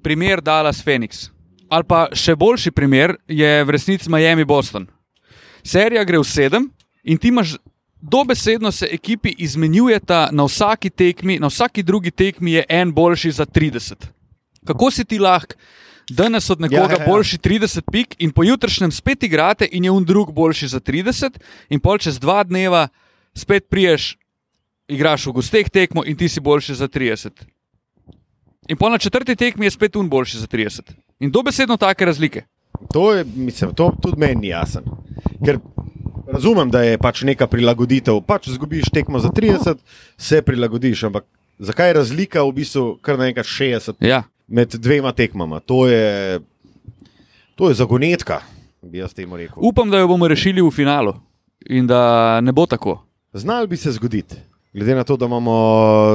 primer Dallas Phoenix? Ali pa še boljši primer je v resnici Miami Boston. Serija gre v sedem in ti imaš. Dobesedno se ekipi izmenjujeta na vsaki tekmi, na vsaki drugi tekmi je en boljši za 30. Kako si ti lahko danes od nekoga Ja, ja, ja, boljši 30 pik in po jutrišnjem spet igrate in je un drug boljši za 30 in pol čez dva dneva spet priješ igraš v gosteh tekmo in ti si boljši za 30. In pol na četrti tekmi je spet un boljši za 30. In dobesedno take razlike. To je, mislim, to tudi meni ni jasno. Ker razumem, da je pač neka prilagoditev. Pač zgubiš tekmo za 30, se prilagodiš, ampak zakaj je razlika v bistvu kar naenkrat 60 Ja. med dvema tekmama? To je, to je zagonetka, bi jaz temu rekel. Upam, da jo bomo rešili v finalu in da ne bo tako. Znal bi se zgoditi. Glede na to, da imamo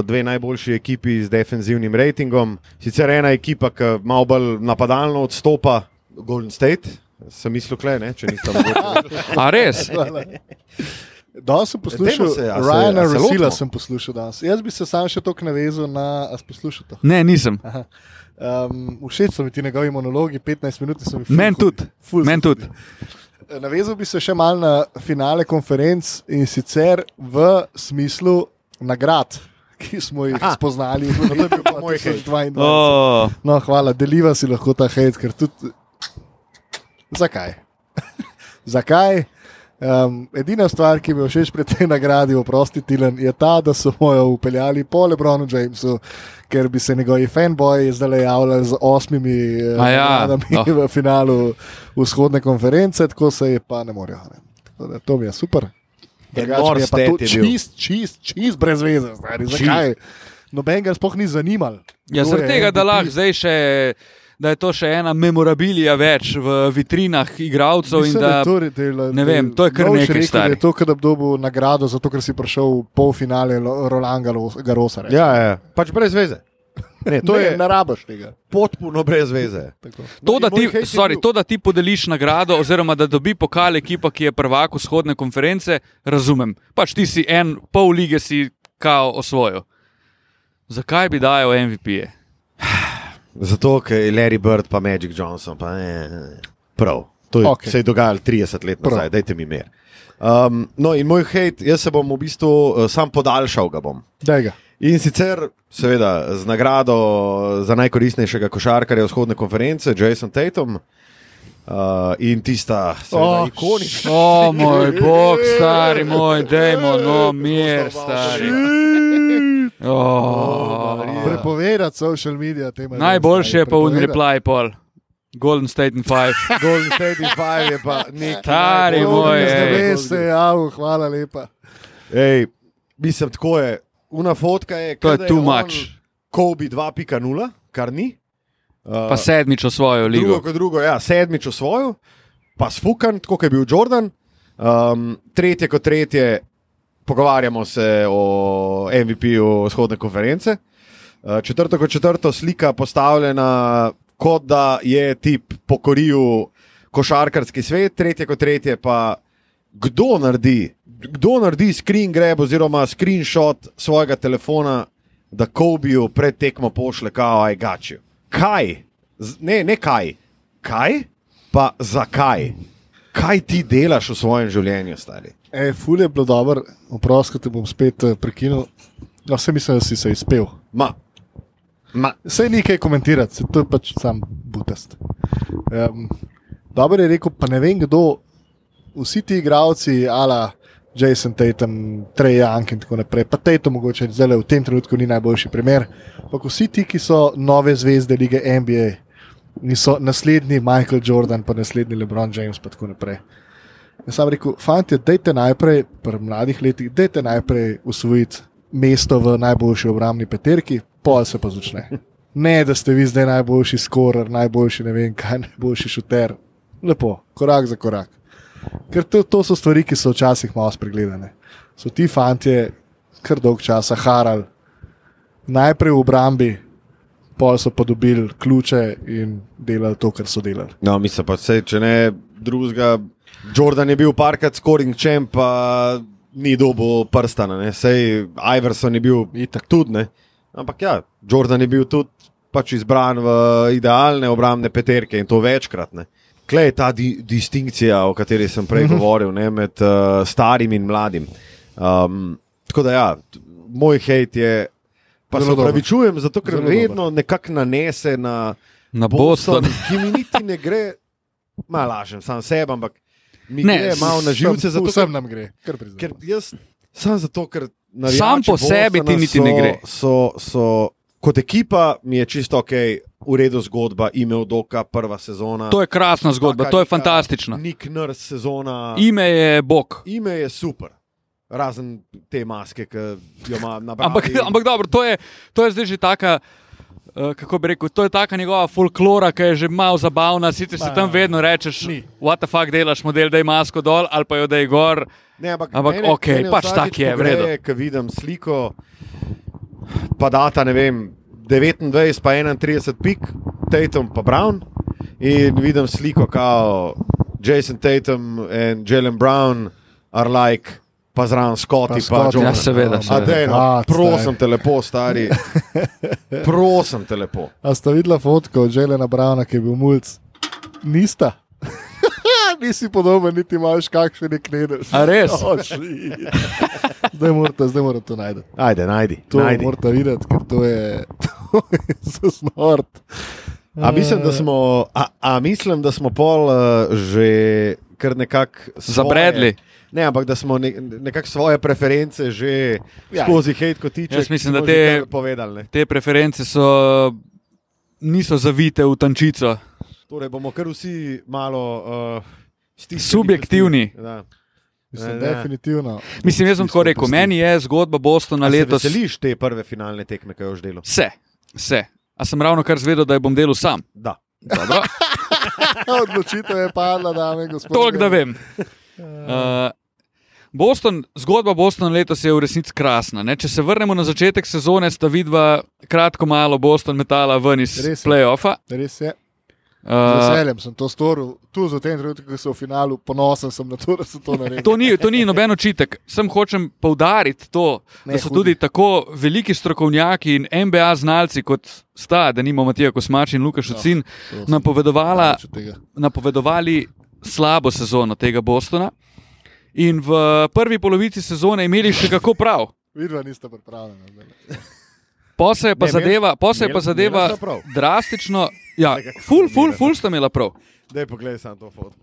dve najboljši ekipi z defenzivnim ratingom, sicer ena ekipa, ki malo bolj napadalno odstopa, Golden State, sem mislil, kle, ne, če nisem mogel. A res? Danes sem poslušal, se, se- Ryana Rosila sem poslušal danes. Jaz bi se sam še toliko navezal na. A si poslušal to? Ne, nisem. Um, všeč so mi ti njegovi monologi, 15 minut so mi ful Meni tudi. Meni tudi. hudi. Navezal bi se še malo na finale konferenc in sicer v smislu nagrad, ki smo jih Aha. spoznali v letu Moj hejt. 2022. Oh, No, hvala, deliva si lahko ta hate, ker tudi. Zakaj? Zakaj? Um, edina stvar, ki mi je všeč pri tej nagradi, oprosti Tilen, je ta, da so jo upeljali po Lebronu Jamesu, ker bi se njegovi fanboji zdaj javljali z osmimi eh, A ja, oh. v finalu vzhodne konference, tako se je pa ne morejo. Da To mi je super. Drugače mi je pa to čist, čist, čist brez veze, stari. Zakaj? noben ga sploh ni zanimal. Ja, zaradi tega, da lahko zdaj še. Da je to še ena memorabilija več v vitrinah igralcev. Da, je to, da, ne vem, to je kar nekaj, rekel, stari. Je to, da bi dobil nagrado, zato ker si prišel v polfinale Garo- Garosa. Ja, ja, pač brez veze. Ne, to ne, je ne rabaš tega. potpuno brez veze. Tako. to, No, da ti, je sorry, to, da ti podeliš nagrado, oziroma da dobi pokal ekipa, ki je prvak vzhodne konference, razumem. Pač ti si en, pol lige si kao osvojil. Zakaj bi dajal MVP-je? Zato, ker je Larry Bird pa Magic Johnson. Pa, ne. Prav. To je, okay. se je dogajalo 30 let nazaj, Prav. dajte mi mir. Um, no, in moj hate, jaz se bom v bistvu uh, sam podaljšal. Ga bom. Daj ga. In sicer, seveda, z nagrado za najkoristnejšega košarkarja vzhodne konference, Jason Tatum. Uh, in tista seveda, Oh, oh, ikonična. O moj bog, stari moj, dajmo, no, mir, stari. Oh. Prepovedati social medije. tem Najboljši je pa un reply pol. Golden State in Five. Golden State in Five je pa nekaj. Stari moj, vem, se je javil, hvala lepa. Ej, mislim, tako je. Una fotka je, To je too on much. Kobe 2.0, kar ni. Uh, Pa sedmič v svojo drugo, ligo. kot drugo, ja, sedmič osvojil, pa sfukan, tako kot je bil Jordan. Um, tretje kot tretje, pogovarjamo se o MVP-ju vzhodne konference. Uh, četrto kot četrto, slika postavljena, kot da je tip pokoril košarkarski svet, tretje kot tretje pa kdo naredi, kdo naredi screen grab oziroma screenshot svojega telefona, da Kobeju pred tekmo pošle kao aj gačijo. Kaj? Ne, ne kaj. Kaj? Pa zakaj? Kaj ti delaš v svojem življenju, stari? E, ful je bilo dobro, oprosti, te bom spet eh, prekinil. No, vse mislim, da si se izpel. Ma, ma, Vse ni kaj komentirati, saj to je pač sam butast. Um, dobro je rekel, pa ne vem kdo, vsi ti igravci, ala Jason Tatum, Trey Young in tako naprej, pa Tatum mogoče zdaj v tem trenutku ni najboljši primer, ampak vsi ti, ki so nove zvezde lige NBA, niso naslednji Michael Jordan, pa naslednji LeBron James, pa tako naprej. Jaz sem rekel, fanti, dajte najprej, pri mladih letih, dajte najprej usvojiti mesto v najboljši obrambni peterki, pol se pa začne. Ne, da ste vi zdaj najboljši skorer, najboljši ne vem kaj, najboljši šuter. Lepo, korak za korak. Ker to, to so stvari, ki so včasih malo spregledane. So ti fantje kar dolg časa harali, najprej v obrambi, pol so pa dobili ključe in delali to, kar so delali. no, mislim pa, sej, če ne drugega. Jordan je bil parkrat scoring champ, pa ni dobil prstana, ne? sej Iverson je bil Itak. tudi, ne? ampak ja, Jordan je bil tudi pač izbran v idealne obrambne peterke in to večkrat. Ne? Klej je ta di distinkcija, o kateri sem prej govoril, ne, med uh, starim in mladim. Um, tako da, ja, moj hate je, pa se Zelo dober. upravičujem, zato ker Zelo vedno nekako nanese na Na Boston. ki mi niti ne gre, malo lažem, sam sebe, ampak mi Ne, ne, gre malo na živce. Zato, Vsem nam gre, ker jaz, sam zato, ker Sam po navijači sebi ti niti ne so- gre. So, so, kot ekipa mi je čisto ok, v redu zgodba, ime od oka, prva sezona. To je krasna zgodba, Taka to je fantastična. Nik Nurs sezona. Ime je Bog. Ime je super. Razen te maske, ki jo ima na bravi. Ampak, ampak dobro, to je, to je zdaj že taka. Uh, kako bi rekel, to je taka njegova folklora, ki je že malo zabavna. Sicer si tam vedno rečeš, ni. what the fuck delaš, model, da je masko dol ali pa jo da je gor. Ne, ampak, Ampak mene- okej, mene pač tak je, v pogreje, redu. Ko vidim sliko, pa data, ne vem, 29, pa 31 pik, Tatum pa Brown. In vidim sliko, kao Jason Tatum in Jalen Brown are like, pa zraven Scotty, Pa Scotty, John. Ja, seveda, A seveda. dej, no, A, prosim te lepo, stari. prosim te lepo. A sta videla fotko od Želena Brauna, ki je bil mulj? Nista. Nisi podoben, niti imaš kakšen nek nedel. A res? Oh, zdaj morate, zdaj morate to najti. Ajde, najdi. To najdi. morate videti, ker to je, to je zasnort. A mislim, da smo, a, a mislim, da smo pol uh, že kar nekako svoje- Zabredli. Ne, ampak da smo ne, nekako svoje preference že ja. Skozi hate kotiček Jaz mislim, da te- povedali. Ne. Te preference so, niso zavite v tančico. Torej bomo kar vsi malo uh, stisnili Subjektivni. pesti. Da. Mislim, Ne, ne. definitivno. Mislim, jaz sem tako rekel, meni je zgodba Bostona A se letos. veseliš te prve finalne tekme, ki jo že delo? Vse, vse. A sem ravno kar zvedel, da jo bom delal sam. Da. Dobro, Odločitev je padla, dame in gospodje. toliko da vem. Uh, Boston, zgodba Bostona letos je v resnici krasna. Ne? Če se vrnemo na začetek sezone, sta vidva kratko malo Boston metala ven iz playoffa. Res je. Z Uh, veseljem sem to storil, tu za tem trenutku, ko so v finalu, ponosen sem na to, da sem to naredil. to, ni, to ni noben očitek. Sem hočem poudariti to, Ne, da so hudi. tudi tako veliki strokovnjaki in MBA znalci, kot sta, da nimamo Matija Kosmač in Lukaš Ocin, tega. napovedovali slabo sezono tega Bostona. In v prvi polovici sezone imeli še kako prav. Vidva nista pripravljena. Po se je pa Ne, zadeva, po se je pa zadeva drastično. Ja, ful, ful, ful sta imela prav. Dej, poglej samo to foto.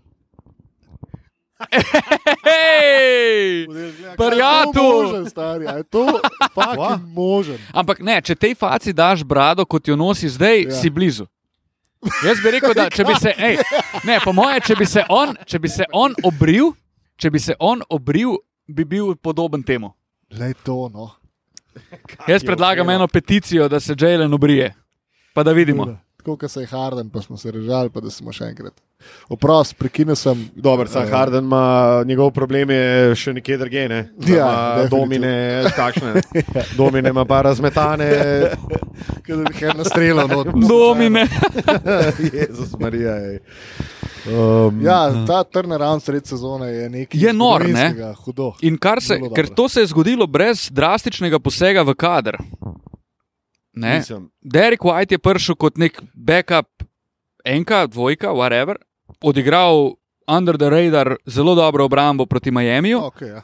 Prijatelj! Stari, je to fucking možen. Ampak ne, če tej faci daš brado, kot jo nosi zdaj, ja. si blizu. Jaz bi rekel, da če bi se, ej, ne, po moje, če bi se on, če bi se on obril, če bi se on obril, bi bil podoben temu. Le to, no. Jaz predlagam eno peticijo, da se Jalen obrije. Pa da vidimo. Tako, kot se je Harden, pa smo se režali, pa da smo še enkrat. Oprost, prekinil sem. Dober, sam Eh, Harden ima, njegov problem je še nekje drugje. Ne? Ja, domine, kakšne. Domine ima pa razmetane. Ker je nekaj nastrelil. not. Domine. Jezus Marija. ej. Um, Ja, ta turnaround sred sezone je nekaj. Je nor, ne? Hudo. In kar se, ker to se je zgodilo brez drastičnega posega v kader. Derek White je prišel kot nek backup, enka, dvojka, whatever, odigral under the radar zelo dobro obrambo proti Miamiju. Okay, ja.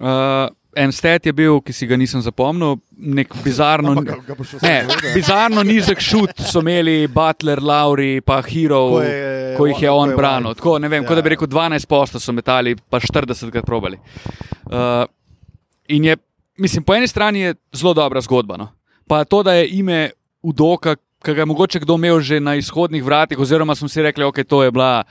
Uh, en stet je bil, ki si ga nisem zapomnil, nek bizarno. ga- ga Ne, bizarno nizek šut so imeli Butler, Lauri, pa Hero, Ko je- ko jih je on je branil. Tako, ne vem, Ja. kot da bi rekel 12 posto so metali, pa 40 krat probali. Uh, in je, mislim, po eni strani je zelo dobra zgodba. No? Pa to, da je ime Udoka, ki ga je mogoče kdo imel že na izhodnih vratih, oziroma smo si rekli, da okay, to je bila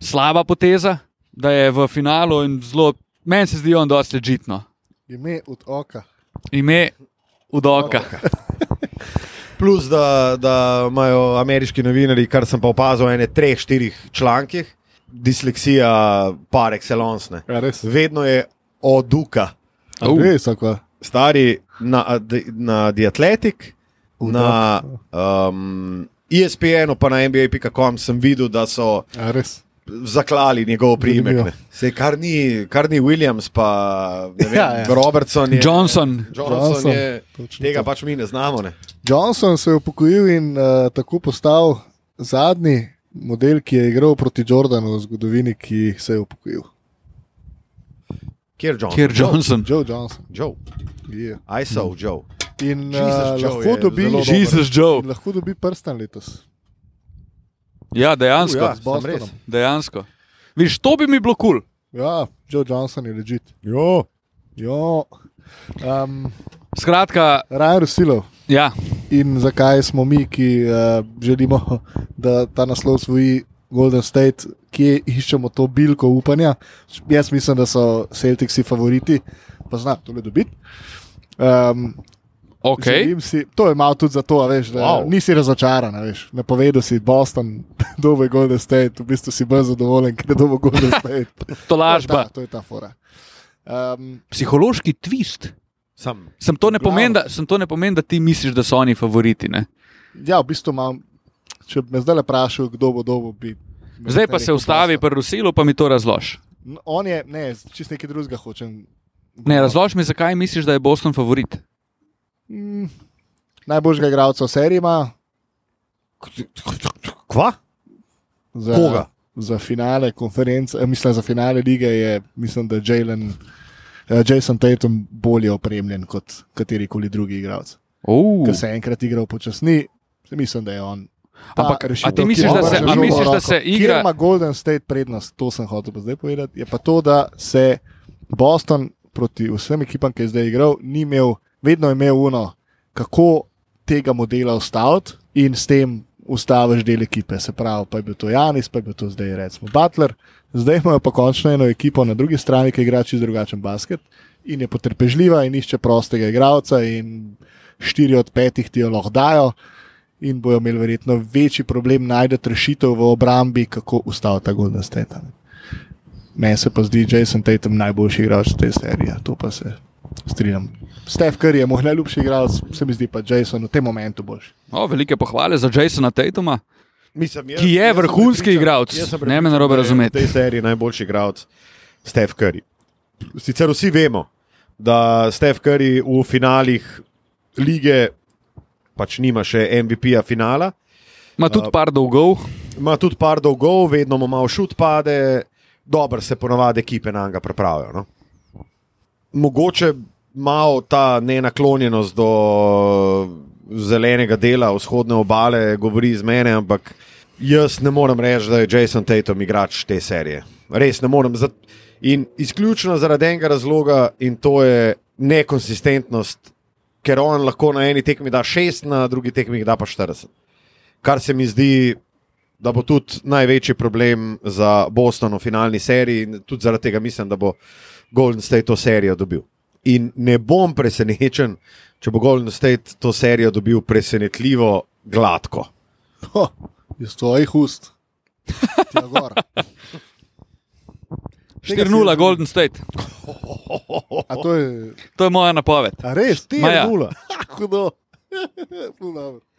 slaba poteza, da je v finalu in zelo, meni se zdi on dosti ležitno. Ime od oka. Ime Udoka. Plus, da, da imajo ameriški novinari, kar sem pa opazil, ene treh, štirih člankih, disleksija par excellence. Ja, res. Vedno je oduka. Au. Res. Stari na, na The Athletic, na um, ESPN-u, pa na NBA.com sem videl, da so Ja, res. Zaklali njegov priimek. Sej, kar, ni, kar ni Williams, pa ne vem, Ja, ja. Robertson je. Johnson. Johnson Johnson, je. Tega to. pač mi ne znamo. Ne. Johnson se je upokojil in uh, tako postal zadnji model, ki je igral proti Jordanu v zgodovini, ki se je upokojil. Kjer Johnson? Kjer Johnson. Joe Johnson. Joe. Yeah. I saw Joe. In uh, Jesus, Joe lahko dobi. Jesus Joe. lahko dobi prsten letos. Ja, dejansko. Ja, sem res. Bostonom. Dejansko. Viš, to bi mi bilo kul. Cool. Ja, Joe Johnson je ležit. Jo. Jo. Um, Skratka, Ryan Rusilov. ja, In zakaj smo mi, ki uh, želimo, da ta naslov svoji Golden State, kje iščemo to bilko upanja? Jaz mislim, da so Celticsi favoriti, pa znam to le dobiti. Um, ok. želim Si, to je malo tudi zato, a veš, da Wow. nisi razočaran. a Veš, ne povedal si Boston, dobo je Golden State, v bistvu si bolj zadovoljen, ker je dobo Golden State. To lažba. To je ta, to je ta fora. Um, Psihološki twist. Sam. Sem to, pomeni, da, sem to ne pomeni, da ti misliš, da so oni favoriti. Ne? ja, v bistvu imam, če me zdaj vprašal, kdo bo dobo, bi. Zdaj pa se ustavi pri Rusilu, pa mi to razloži. On je, ne, čist nekaj drugega hočem. Ne, razloži mi, zakaj misliš, da je Boston favorit. Mm, najboljšega igralca v seriji ima Kva? za, Koga? za finale konference, eh, mislim za finale lige je, mislim, da Jalen, eh, Jason Tatum bolje opremljen kot katerikoli drugi igralec. Uh. Ker se je enkrat igral počasni, mislim, da je on. Ampak, a rešitev, ti misliš, da se- misliš, da se Kjer igra- ima Golden State prednost, to sem hotel pa zdaj povedati, je pa to, da se Boston proti vsem ekipam, ki je zdaj igral, ni imel, vedno je imel uno, kako tega modela ustaviti in s tem ustaviš del ekipe, se pravi, pa je bil to Janis, pa je bil to zdaj recimo Butler. Zdaj imajo pa končno eno ekipo na drugi strani, ki igra čisto drugačen basket in je potrpežljiva in išče prostega igralca, in štiri od petih ti jo lahko dajo, in bojo imeli verjetno večji problem najti rešitev v obrambi, kako ustaviti ta Golden State. Meni se pa zdi Jason Tatum najboljši igralec te serije, to pa se strinjam. Steph Curry je moj najljubši igralec, se mi zdi pa Jason v tem momentu boljši. O, velike pohvale za Jasona Tatuma. Mislim, jaz, Ki je jaz vrhunski igralec, ne me narobe razumeti. V tej seriji najboljši igralec Steph Curry. Sicer vsi vemo, da Steph Curry v finalih lige pač nima še MVP-ja finala. Ima tudi par dolgov. Ima tudi par dolgov, vedno mu malo šut pade, dobro se ponovadi ekipe na njega pripravijo. No? Mogoče malo ta nenaklonjenost do zelenega dela vzhodne obale govori iz mene, ampak jaz ne morem reči, da je Jason Tatum igrač te serije. Res ne morem. In izključno zaradi enega razloga, in to je nekonsistentnost, ker on lahko na eni tekmi da 6, na drugi tekmi da pa 40 kar se mi zdi, da bo tudi največji problem za Boston v finalni seriji, in tudi zaradi tega mislim, da bo Golden State to serijo dobil. In ne bom presenečen, če bo Golden State to serijo dobil presenetljivo gladko. Ho, iz tvojih ust. Tja gor. 4-0 Golden State. A to je. To je moja napoved. A res, ti Ma ja. je hudo.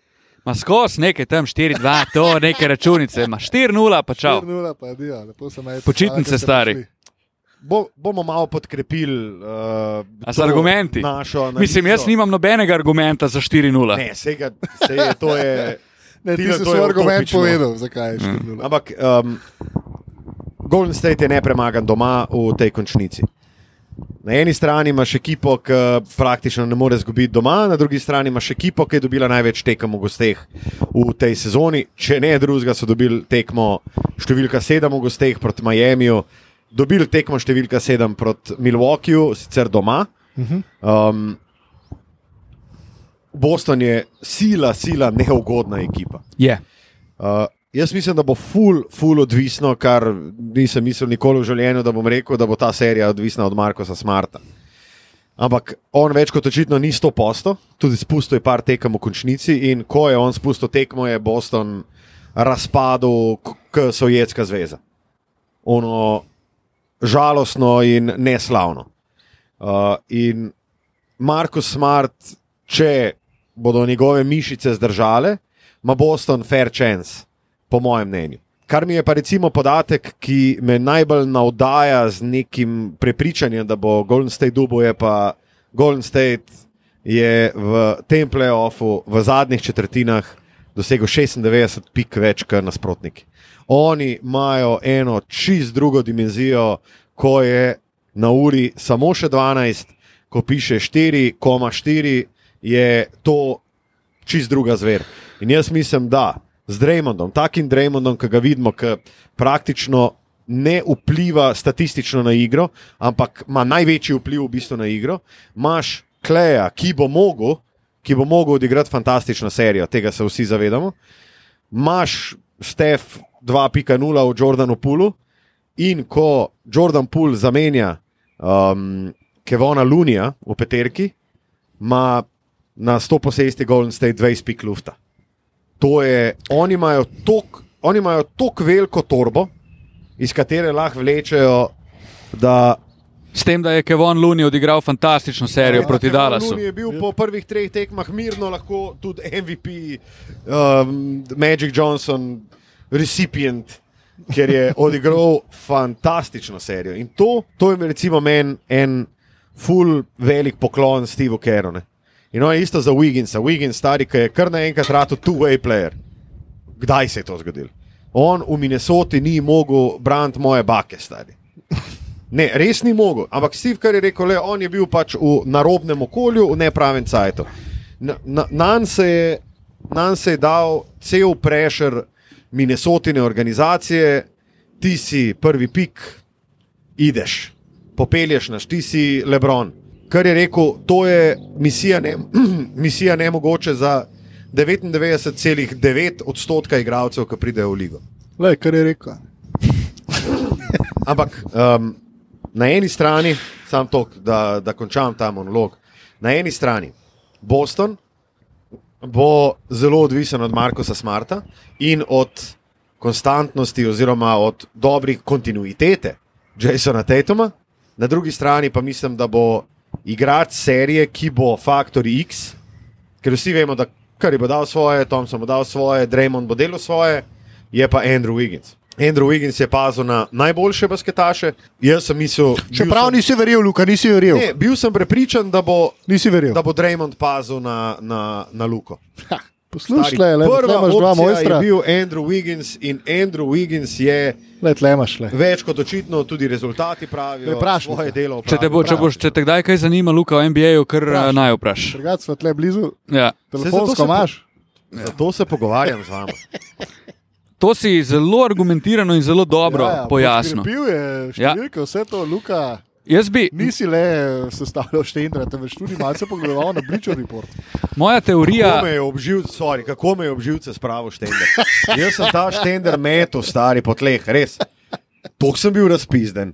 Ma skos nekaj tam 4-2, to neke računice, ima 4-0 pa čau. 4-0 pa adijo, lepo se majte. Počitnice, Hvala, stari. Bo, bomo malo podkrepili uh, A z argumenti? Mislim, jaz nimam nobenega argumenta za 4-0. Ne, sega, sej, to je. Ne, ti si to je svoj argument utopično. povedal, zakaj je 4-0. Ampak um, Golden State je nepremagan doma v tej končnici. Na eni strani imaš ekipo, ki praktično ne more izgubiti doma, na drugi strani imaš ekipo, ki je dobila največ tekem v gosteh v tej sezoni. Če ne drugega, so dobili tekmo številka 7 v gosteh proti Miamiju, dobili tekmo številka 7 proti Milwaukeeju, sicer doma. Um, Boston je sila, sila neugodna ekipa. Je. Uh, jaz mislim, da bo ful, ful odvisno, kar nisem mislil nikoli v življenju, da bom rekel, da bo ta serija odvisna od Markoša Smarta. Ampak on več kot očitno ni 100 posto, tudi spustil je par tekem v končnici in ko je on spustil tekmo, je Boston razpadel kot Sovjetska zveza. Ono žalostno in neslavno. Uh, in Markus Smart, če bodo njegove mišice zdržale, ima Boston fair chance, po mojem mnenju. Kar mi je pa recimo podatek, ki me najbolj navdaja z nekim prepričanjem, da bo Golden State dubo, je pa Golden State je v tem playoffu v zadnjih četrtinah dosegel 96 pik več kot nasprotniki. Oni imajo eno čist drugo dimenzijo, ko je na uri samo še 12, ko piše 4,4, je to čist druga zver. In jaz mislim, da z Draymondom, takim Draymondom, ki ga vidimo, ki praktično ne vpliva statistično na igro, ampak ima največji vpliv v bistvu na igro, imaš Kleja, ki bo mogel, ki bo mogel odigrati fantastično serijo, tega se vsi zavedamo. Imaš Stef 2.0 v Jordanu Pulu in ko Jordan Pool zamenja um, Kevona Lunija v peterki, ima na 100 posesti Golden State 20 pik lufta. To je, oni imajo tok, oni imajo tok veliko torbo, iz katere lahko vlečejo, da S tem, da je Kevon Luni odigral fantastično serijo Ja, proti Kevon Dallasu. Looney je bil po prvih treh tekmah mirno lahko tudi MVP, um, Magic Johnson, recipient, ker je odigral fantastično serijo. In to, to je recimo meni en full velik poklon Stevu Kerone. In ono je isto za Wigginsa. Wiggins, stari, ki je kar naenkrat rado two-way player. Kdaj se je to zgodilo? On v Minnesoti ni mogel braniti moje bake, stari. Ne, res ni mogel. Ampak Steve, kar je rekel, le, on je bil pač v narobnem okolju, v nepravem cajtu. Na, na, nan, se je, nan se je dal cel prešer Minnesotine organizacije, ti si prvi pik, ideš, popelješ naš, ti si Lebron. Kar je rekel, to je misija, ne, misija nemogoče za 99,9 odstotka igralcev, ki pridejo v ligo. Le, kar je rekel. Ampak um, na eni strani, sam to, da, da končam ta monolog, na eni strani Boston bo zelo odvisen od Markoša Smarta in od konstantnosti, oziroma od dobrih kontinuitete Jasona Tatuma, na drugi strani pa mislim, da bo igrač serije, ki bo Factor X, ker vsi vemo, da je bo dal svoje, Thompson bo dal svoje, Draymond bo delal svoje, je pa Andrew Wiggins. Andrew Wiggins je pazil na najboljše basketaše. Jaz sem mislil, Čeprav nisi verjel, Luka, nisi verjel. ne, bil sem prepričan, da bo, da bo Draymond pazil na, na, na Luko. Ha, Poslušaj, le, imaš dva mojstra. je bil Andrew Wiggins in Andrew Wiggins je Le, tle imaš le. več kot očitno, tudi rezultati pravijo, Vprašajte. svoje delo. Če te, bo, če, boš, če te kdaj kaj zanima, Luka, o NBA-ju, kar Vprašaj. naj vpraš. Drugač smo tle blizu, Ja. telefonsko se po- imaš. Zato se pogovarjam z vami. To si zelo argumentirano in zelo dobro ja, ja, pojasnil. Bil je številke, ja. vse to, Luka. Jaz bi, Nisi le sestavljal štendra, temveč tudi malce pogledoval na Bleacher Report. moja teorija, Kako me je obživce, sorry, kako me je obživce spravil štender? Jaz sem ta štender metal, stari po tleh, res. Tok sem bil razpizden.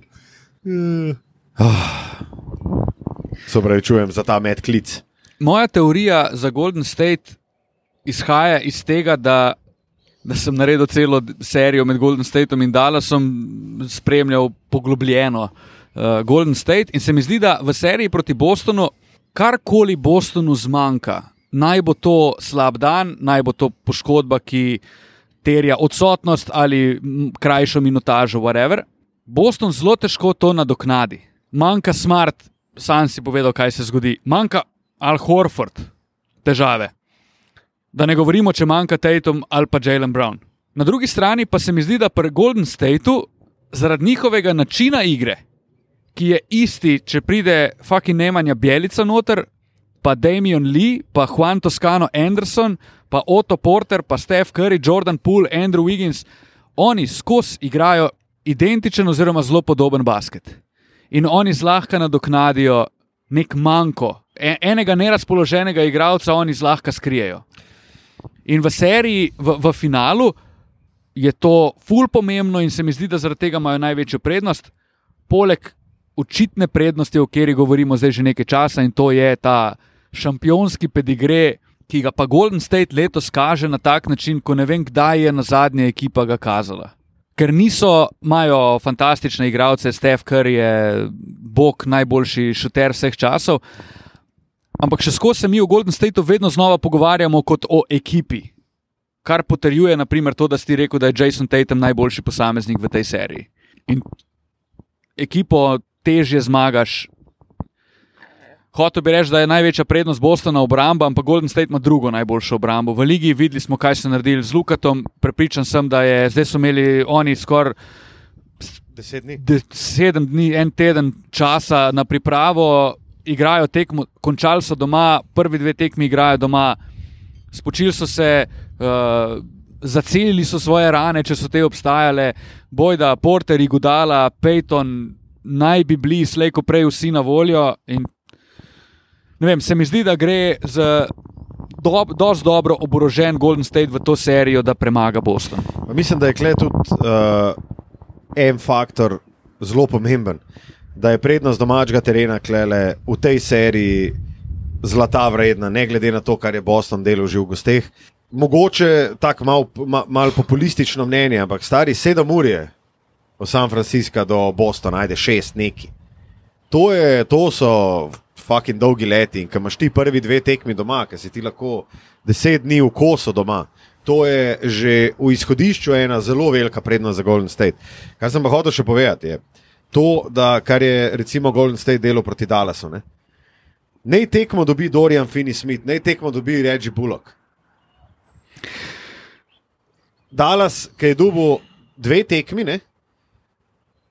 Se pravi, čujem za ta med klic. moja teorija za Golden State izhaja iz tega, da, da sem naredil celo serijo med Golden Stateom in Dallasom, spremljal poglobljeno uh, Golden State in se mi zdi, da v seriji proti Bostonu karkoli Bostonu zmanjka, naj bo to slab dan, naj bo to poškodba, ki terja odsotnost ali krajšo minutažo, whatever. Boston zelo težko to nadoknadi. Manjka smart, sam si povedal, kaj se zgodi. Manjka Al Horford, težave. Da ne govorimo, če manjka Tatum ali pa Jalen Brown. Na drugi strani pa se mi zdi, da pri Golden Stateu, zaradi njihovega načina igre, ki je isti, če pride fucking Nemanja Bjelica noter, pa Damian Lee, pa Juan Toscano Anderson, pa Otto Porter, pa Steph Curry, Jordan Poole, Andrew Wiggins, oni skozi igrajo identičen oziroma zelo podoben basket. In oni zlahka nadoknadijo nek manjko. E- Enega nerazpoloženega igralca oni zlahka skrijejo. In v seriji, v, v finalu, je to ful pomembno in se mi zdi, da zaradi tega imajo največjo prednost. Poleg očitne prednosti, o kateri govorimo zdaj že nekaj časa, in to je ta šampionski pedigre, ki ga pa Golden State letos kaže na tak način, ko ne vem, kdaj je na zadnje ekipa ga kazala. Ker niso, imajo fantastične igralce, Steph Curry je bog, najboljši šuter vseh časov. Ampak še skozi se mi v Golden Stateu vedno znova pogovarjamo kot o ekipi. Kar potrjuje, naprimer, to, da si rekel, da je Jason Tatum najboljši posameznik v tej seriji. In ekipo težje zmagaš. Hotel bi reči, da je največja prednost Bostona obramba, ampak Golden State ima drugo najboljšo obrambo. V ligi videli smo, kaj so naredili z Lukatom. Prepričan sem, da je zdaj so imeli oni skoraj Deset dni. de- sedem dni, en teden časa na pripravo, igrajo tekmo, končali so doma, prvi dve tekmi igrajo doma, spočili so se, uh, zacelili so svoje rane, če so te obstajale, Bojda, Porter, Igudala, Peyton, naj bi bili slejko prej vsi na voljo. In, vem, se mi zdi, da gre z dob, dosti dobro oborožen Golden State v to serijo, da premaga Boston. Mislim, da je kle tudi uh, en faktor zelo pomemben, da je prednost domačega terena klele v tej seriji zlata vredna, ne glede na to, kar je Boston delal že v gosteh. Mogoče tako malo mal, mal populistično mnenje, ampak stari sedem ur je od San Francisca do Bostona, ajde šest neki. To, je, to so fucking dolgi leti in ko imaš ti prvi dve tekmi doma, ki si ti lahko deset dni v kosu doma. To je že v izhodišču ena zelo velika prednost za Golden State. Kar sem pa hotel še povedati, je to, da kar je recimo Golden State delo proti Dallasu. Ne? Naj tekmo dobi Dorian Finney-Smith, naj tekmo dobi Reggie Bullock. Dallas, ki je dubu dve tekmi, ne,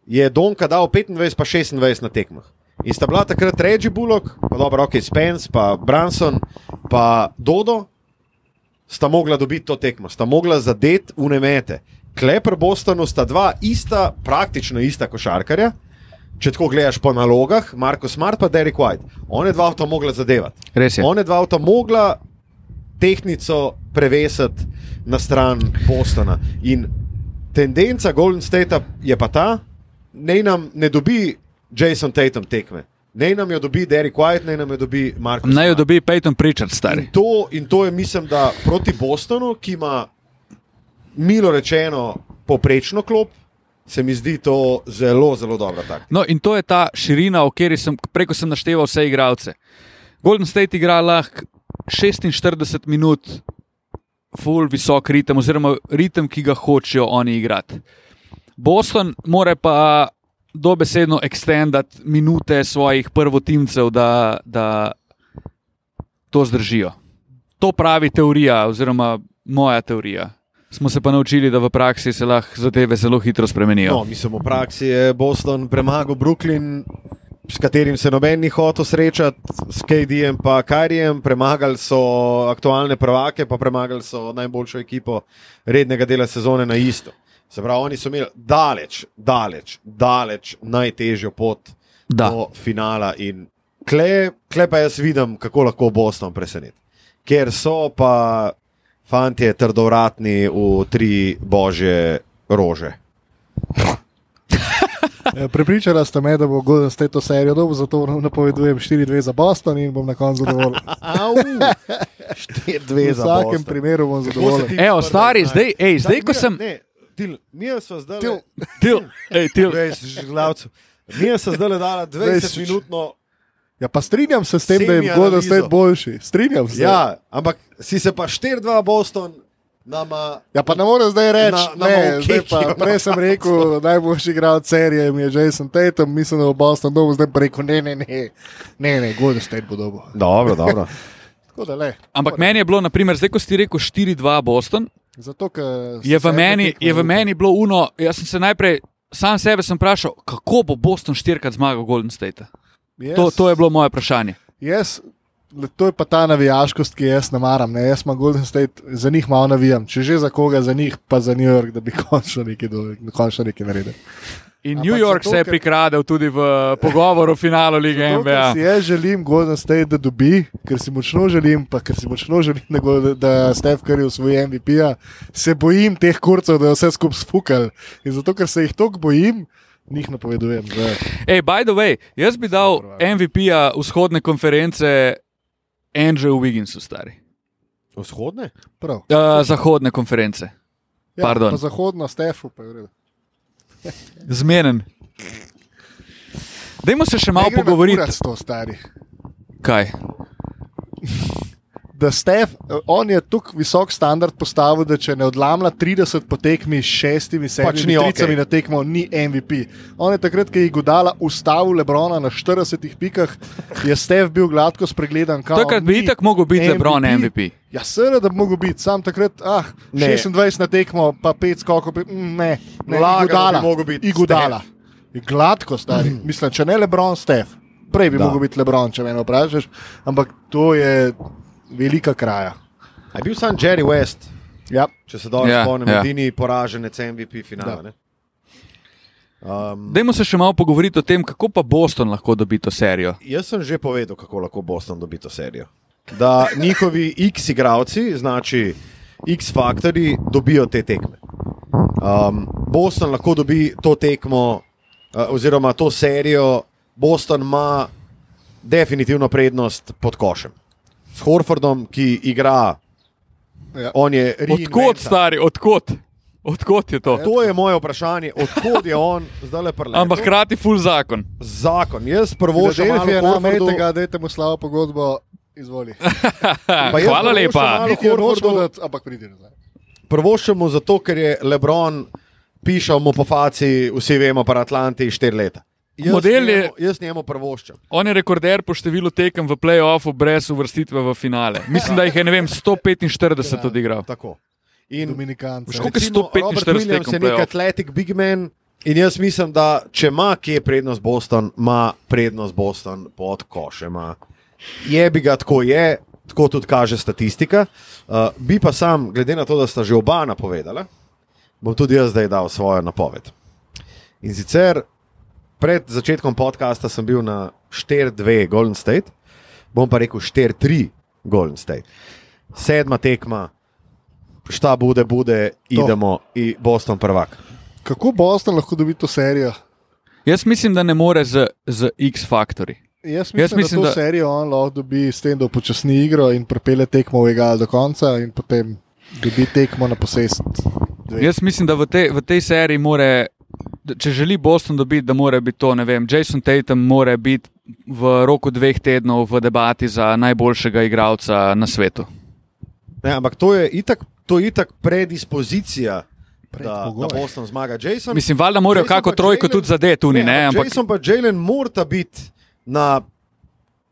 je Donka dal 25 pa 26 na tekmah. In sta bila takrat Reggie Bullock, pa dobro, ok, Spence, pa Branson, pa Dodo, sta mogla dobiti to tekmo, sta mogla zadeti unemete. Klepr Bostonu sta dva ista, praktično ista košarkarja. Če tako gledaš po nalogah, Marko Smart pa Derek White, one dva avto mogla zadevati. Res je. One dva avto mogla tehnico prevesiti na stran Bostona. In tendenca Golden State je pa ta, da nam ne dobi Jason Tatum tekme. Ne nam jo dobi Derek White, ne nam jo dobi Marko. Naj jo dobi Peyton Pritchard, stari. In to, in to je, mislim, da proti Bostonu, ki ima, milo rečeno, poprečno klop, se mi zdi to zelo, zelo dobra taktika. No, in to je ta širina, o kateri sem preko sem našteval vse igralce. Golden State igra lahko 46 minut, full visok ritem, oziroma ritem, ki ga hočejo oni igrati. Boston mora pa dobesedno ekstendati minute svojih prvotimcev, da, da to zdržijo. To pravi teorija, oziroma moja teorija. Smo se pa naučili, da v praksi se lahko zadeve zelo hitro spremenijo. No, mislim, v praksi je Boston premagal Brooklyn, s katerim se noben ni hotel srečati, s KD-jem in Kajrijem. Premagali so aktualne prvake, pa premagali so najboljšo ekipo rednega dela sezone na isto. Se pravi, oni so imeli daleč, daleč, daleč najtežjo pot Da. do finala. In kle, kle pa jaz vidim, kako lahko Boston preseneti. Ker so pa fanti trdovratni v tri božje rože. Eh, Prepričala ste me, da bo Golden State to serijo dobil, zato napovedujem 4-2 za Boston in bom na koncu zadovoljen. Au, štir dve V za vsakem Boston. primeru bom zadovoljen. Evo, stari, zdaj, ej, zdaj, ko sem. Ne, til, mi smo zdaj. Til. Til, ej, til. Glavcu. Mi smo zdaj dala 20 Dvajset. minutno. Ja, pa strinjam se s tem, da je Golden. State boljši. Strinjam se. Ja, ampak si se pa 4-2 Boston, nama. Ja, pa ne morem zdaj reči, zdaj pa, Kekijo. prej sem rekel, najboljši igralec serije mi je Jason Tatum, mislim, da bo Boston dobil, zdaj pa rekel, ne, ne, ne, ne, ne Golden State bo dobil. Dobro, dobro. Da le. Ampak meni je bilo, naprimer, zdaj, ko si rekel 4-2 Boston, Zato, je v, meni, je v meni bilo uno. Jaz sem se najprej sam sebe vprašal, kako bo Boston štirikrat zmagal Golden State. Jaz- To, to je bilo moje vprašanje. Le- to je pa ta navijaškost, ki jaz ne maram. Ne? Jaz imam Golden State, za njih malo navijam. Če že za koga, za njih, pa za New York, da bi končno nekaj, do, končno nekaj naredil. In New York zato, se je prikradel tudi v pogovoru o finalu lige To, kar NBA. si jaz želim Golden State, da dobi, ker si močno želim, pa ker si močno želim, da, da Steph Curry osvoji MVP-ja, se bojim teh kurcev, da je vse skupaj spukal. In zato, ker se jih toliko bojim, njih napovedujem. Ej, by the way, jaz bi dal MVP-ja vzhodne konference Andrew Wigginsu, stari. Vzhodne? prav. Uh, zahodne konference. Ja, pardon. pa zahodno Stefu, pa je v redu. Zmeden. Dajmo se še malo pogovoriti. kurac To, stari. Kaj? da Stef, on je tako visok standard postavil, da če ne odlamlja 30 po tekmi s šestimi, sedmimi Pač tricami okej. na tekmo, ni MVP. On je takrat, ko je Godala ustavil Lebrona na 40 pikah, je Stef bil gladko spregledan. Takrat bi itak mogel biti LeBron MVP. Ja, seveda, da bi mogel biti, sam takrat, ah, Ne. 26 na tekmo, pa 5 skokov, mm, ne, ne, Lagano Iguodala, bi biti Iguodala. Je Gladko, stari. Mislim, če ne Lebron, Stef. Prej bi Da. mogel biti Lebron, če me vprašaš, ampak to je velika kraja. A je bil sam Jerry West, Ja. če se dobro Ja, spomnim, ja. edini poraženec MVP finala. ne? Um, Dajmo se še malo pogovoriti o tem, kako pa Boston lahko dobi to serijo. jaz sem že povedal, kako lahko Boston dobi to serijo. Da njihovi X igravci, znači X faktori, dobijo te tekme. Um, Boston lahko dobi to tekmo, uh, oziroma to serijo. Boston ima definitivno prednost pod košem. S Horfordom, ki igra, Ja. on je Odkot, stari, odkot? Odkot je to? To je moje vprašanje, odkud je on zdaj le preletel. Ampak hkrati full zakon. zakon. Jaz prvo še malo Filadelfija, nam Horfordu- tega, dajte mu slabo pogodbo, izvoli. Hvala pa lepa. mogoče malo- Niti jo nočemo Horfordu- dati, ampak pridi nazaj. Prvoščemo zato, ker je Lebron pišal mu po faci, vsi vemo, pa Atlanti štiri leta. Jaz Model je- njemu, jaz njemu prvoščam. On je rekorder po številu tekem v playoffu brez uvrstitve v finale. Mislim, da jih je ne vem, 145 odigral. Tako. In Dominikanci. Recimo, 145 Robert Williams tekem je nek atletik big man. In jaz mislim, da če ima kje prednost Boston, ima prednost Boston pod košema. Je bi ga tako je, tako tudi kaže statistika. Uh, bi pa sam, glede na to, da sta že oba napovedala, bom tudi jaz zdaj dal svojo napoved. In sicer pred začetkom podcasta sem bil na 4-2 Golden State, bom pa rekel 4-3 Golden State. sedma tekma, šta bude, bude, idemo in Boston prvak. Kako Boston lahko dobi to serijo? Jaz mislim, da ne more z, z X-faktori. Jaz mislim, Jaz mislim, da to da- serijo on lahko dobi s tem, da upočasni igro in prepele tekmo v egal do konca in potem dobi tekmo na posest. Dve. Jaz mislim, da v, te, v tej seriji more, če želi Boston dobiti, da mora biti to, ne vem, Jason Tatum mora biti v roku dveh tednov v debati za najboljšega igralca na svetu. Ne, ampak to je itak, to je itak predispozicija, da, da Boston zmaga. Jason, Mislim, valjda morajo Jason kako trojko Jalen- tudi zadeti, ne, ne, ampak Jason pa Jalen morata biti na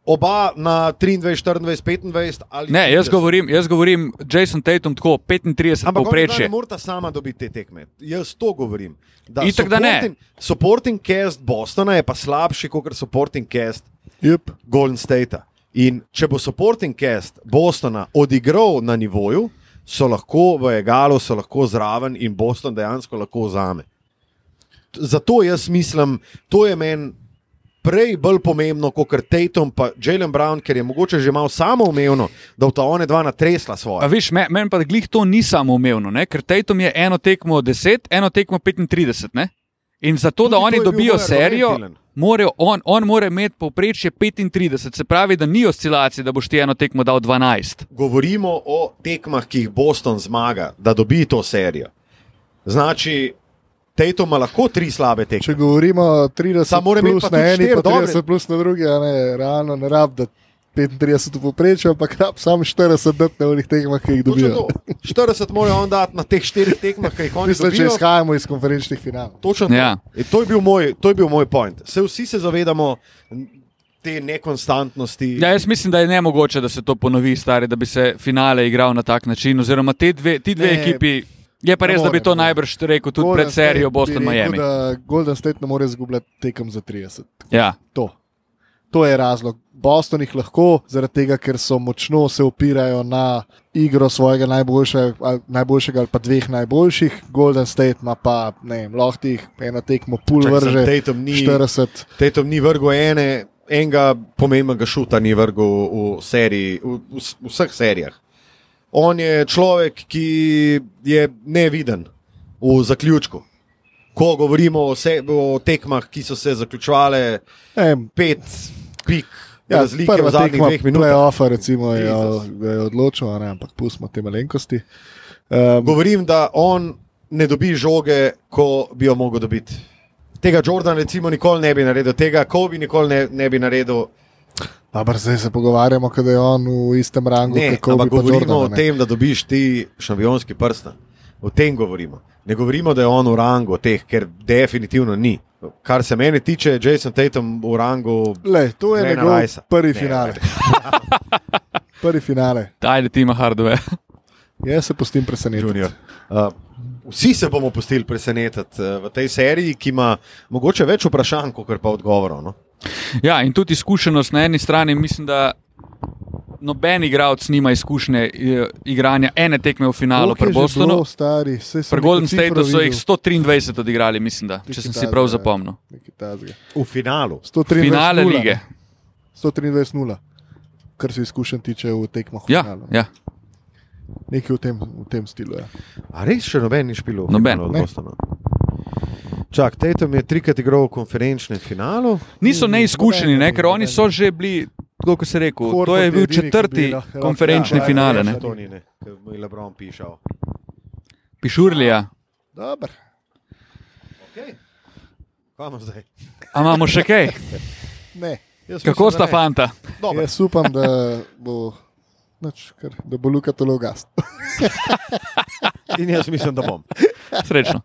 oba na 23, 24, 25 ali ne, jaz 30. govorim, jaz govorim Jason Tatum tako 35 Ampak povprečje. ne morata sama dobiti te tekme. Jaz to govorim. Da Itak da ne. supporting- cast Bostona je pa slabši kot supporting cast Yep. Golden State. In če bo supporting cast Bostona odigral na nivoju, so lahko v egalu, so lahko zraven in Boston dejansko lahko vzame. Zato jaz mislim, to je meni prej bolj pomembno kot Tatum in Jalen Brown, ker je mogoče že malo samoumevno, da v ta one dva natresla svoje. viš, me- meni pa glih to ni samoumevno, ne? ker Tatum je eno tekmo 10, eno tekmo 35. Ne? In zato, da Tudi oni je bil dobijo argument, serijo, morajo, on, on mora imeti povprečje 35, se pravi, da ni oscilacij, da boš ti eno tekmo dal 12. Govorimo o tekmah, ki jih Boston zmaga, da dobi to serijo. Znači, Tatum ima lahko tri slabe tekme. Če govorimo 30 Samo mora imeti plus na eni, štiri pa 30 dobre. plus na drugi, a ne, realno ne rab, da 35 v povprečju, ampak rab samo 40 dati na unih tekmah, ki jih dobijo. to. 40 morajo on dati na teh štirih tekmah, ki jih oni Mislim, če dobijo. izhajamo iz konferenčnih finalov. Točno to. Ja. In to, je bil moj, to je bil moj point. Se vsi se zavedamo te nekonstantnosti. Ja, jaz mislim, da je nemogoče, da se to ponovi, stari, da bi se finale igral na tak način. Oziroma, te dve, ti dve Ne, ekipi. Je pa res, da bi more, to ne more. najbrž rekel tudi Golden pred serijo State bi Boston rekel, Miami. Da Golden State ne more izgubljati tekem za 30. Ja. To. to je razlog. Boston jih lahko, zaradi tega, ker so močno se opirajo na igro svojega najboljšega ali, najboljšega ali pa dveh najboljših. Golden State ima pa, ne vem, lahko jih eno tekmo pul Čakaj, vrže. Tatum ni, 40. Tatum ni vrgel ene, enega pomembnega šuta, ni vrgel v, seriji, v, v, v vseh serijah. On je človek, ki je neviden v zaključku. Ko govorimo o, se, o tekmah, ki so se zaključovale Ne vem, pet pik Ja, razlike v zadnjih dveh minutah. Playoffa, recimo, je, je odločil, ne, ampak pustimo te malenkosti. Um, Govorim, da on ne dobi žoge, ko bi jo mogel dobiti. Tega Jordan, recimo, nikoli ne bi naredil, tega Kobe nikoli ne, ne bi naredil. Ampak zdaj se pogovarjamo, da je on v istem rangu Ne, ampak Kobe pa govorimo Jordan. o tem, da dobiš ti šampionski prst. O tem govorimo. Ne govorimo, da je on v rangu teh, ker definitivno ni. Kar se mene tiče, Jason Tatum v rangu. Le, to je njegov prvi Ne, finale. prvi finale. Ajde, Tima Hardove. Jaz se pustim presenetiti. Junior. Uh, vsi se bomo pustili presenetiti uh, v tej seriji, ki ima mogoče več vprašanj, kot pa odgovorov. No? Ja, in tudi izkušenost na eni strani, mislim, da noben igralec nima izkušnje eh, igranja ene tekme v finalu pri Bostonu. Stari, Pri Golden Stateu so jih videl. 123 odigrali, mislim, da, če sem si prav zapomnil. V finalu. 123 Finale nula. lige. 123-0, kar se izkušenj tiče v tekmah. v Ja, finalu. ja. Nekaj v tem, v tem stilu. Ja. A res še noben ni špil? Noben, ne. Čak, Tatum je trikrat igral v konferenčnem finalu. Niso Ni, neizkušeni, ne, ker oni so že bili, kot se reče, to Horford je je bil četrti bi lahko- konferenčni ja, finale. ja, ne. ja. To ni, ne, ker mu je Lebron pišal. Pišurlija. Dobro. Okay. Kaj imamo zdaj? A imamo še kaj? Ne. Jaz Kako mislim, sta da ne. fanta? Dobro. Jaz upam, da bo, nač, kar, da bo Luka to logast. In jaz mislim, da bom. Srečno.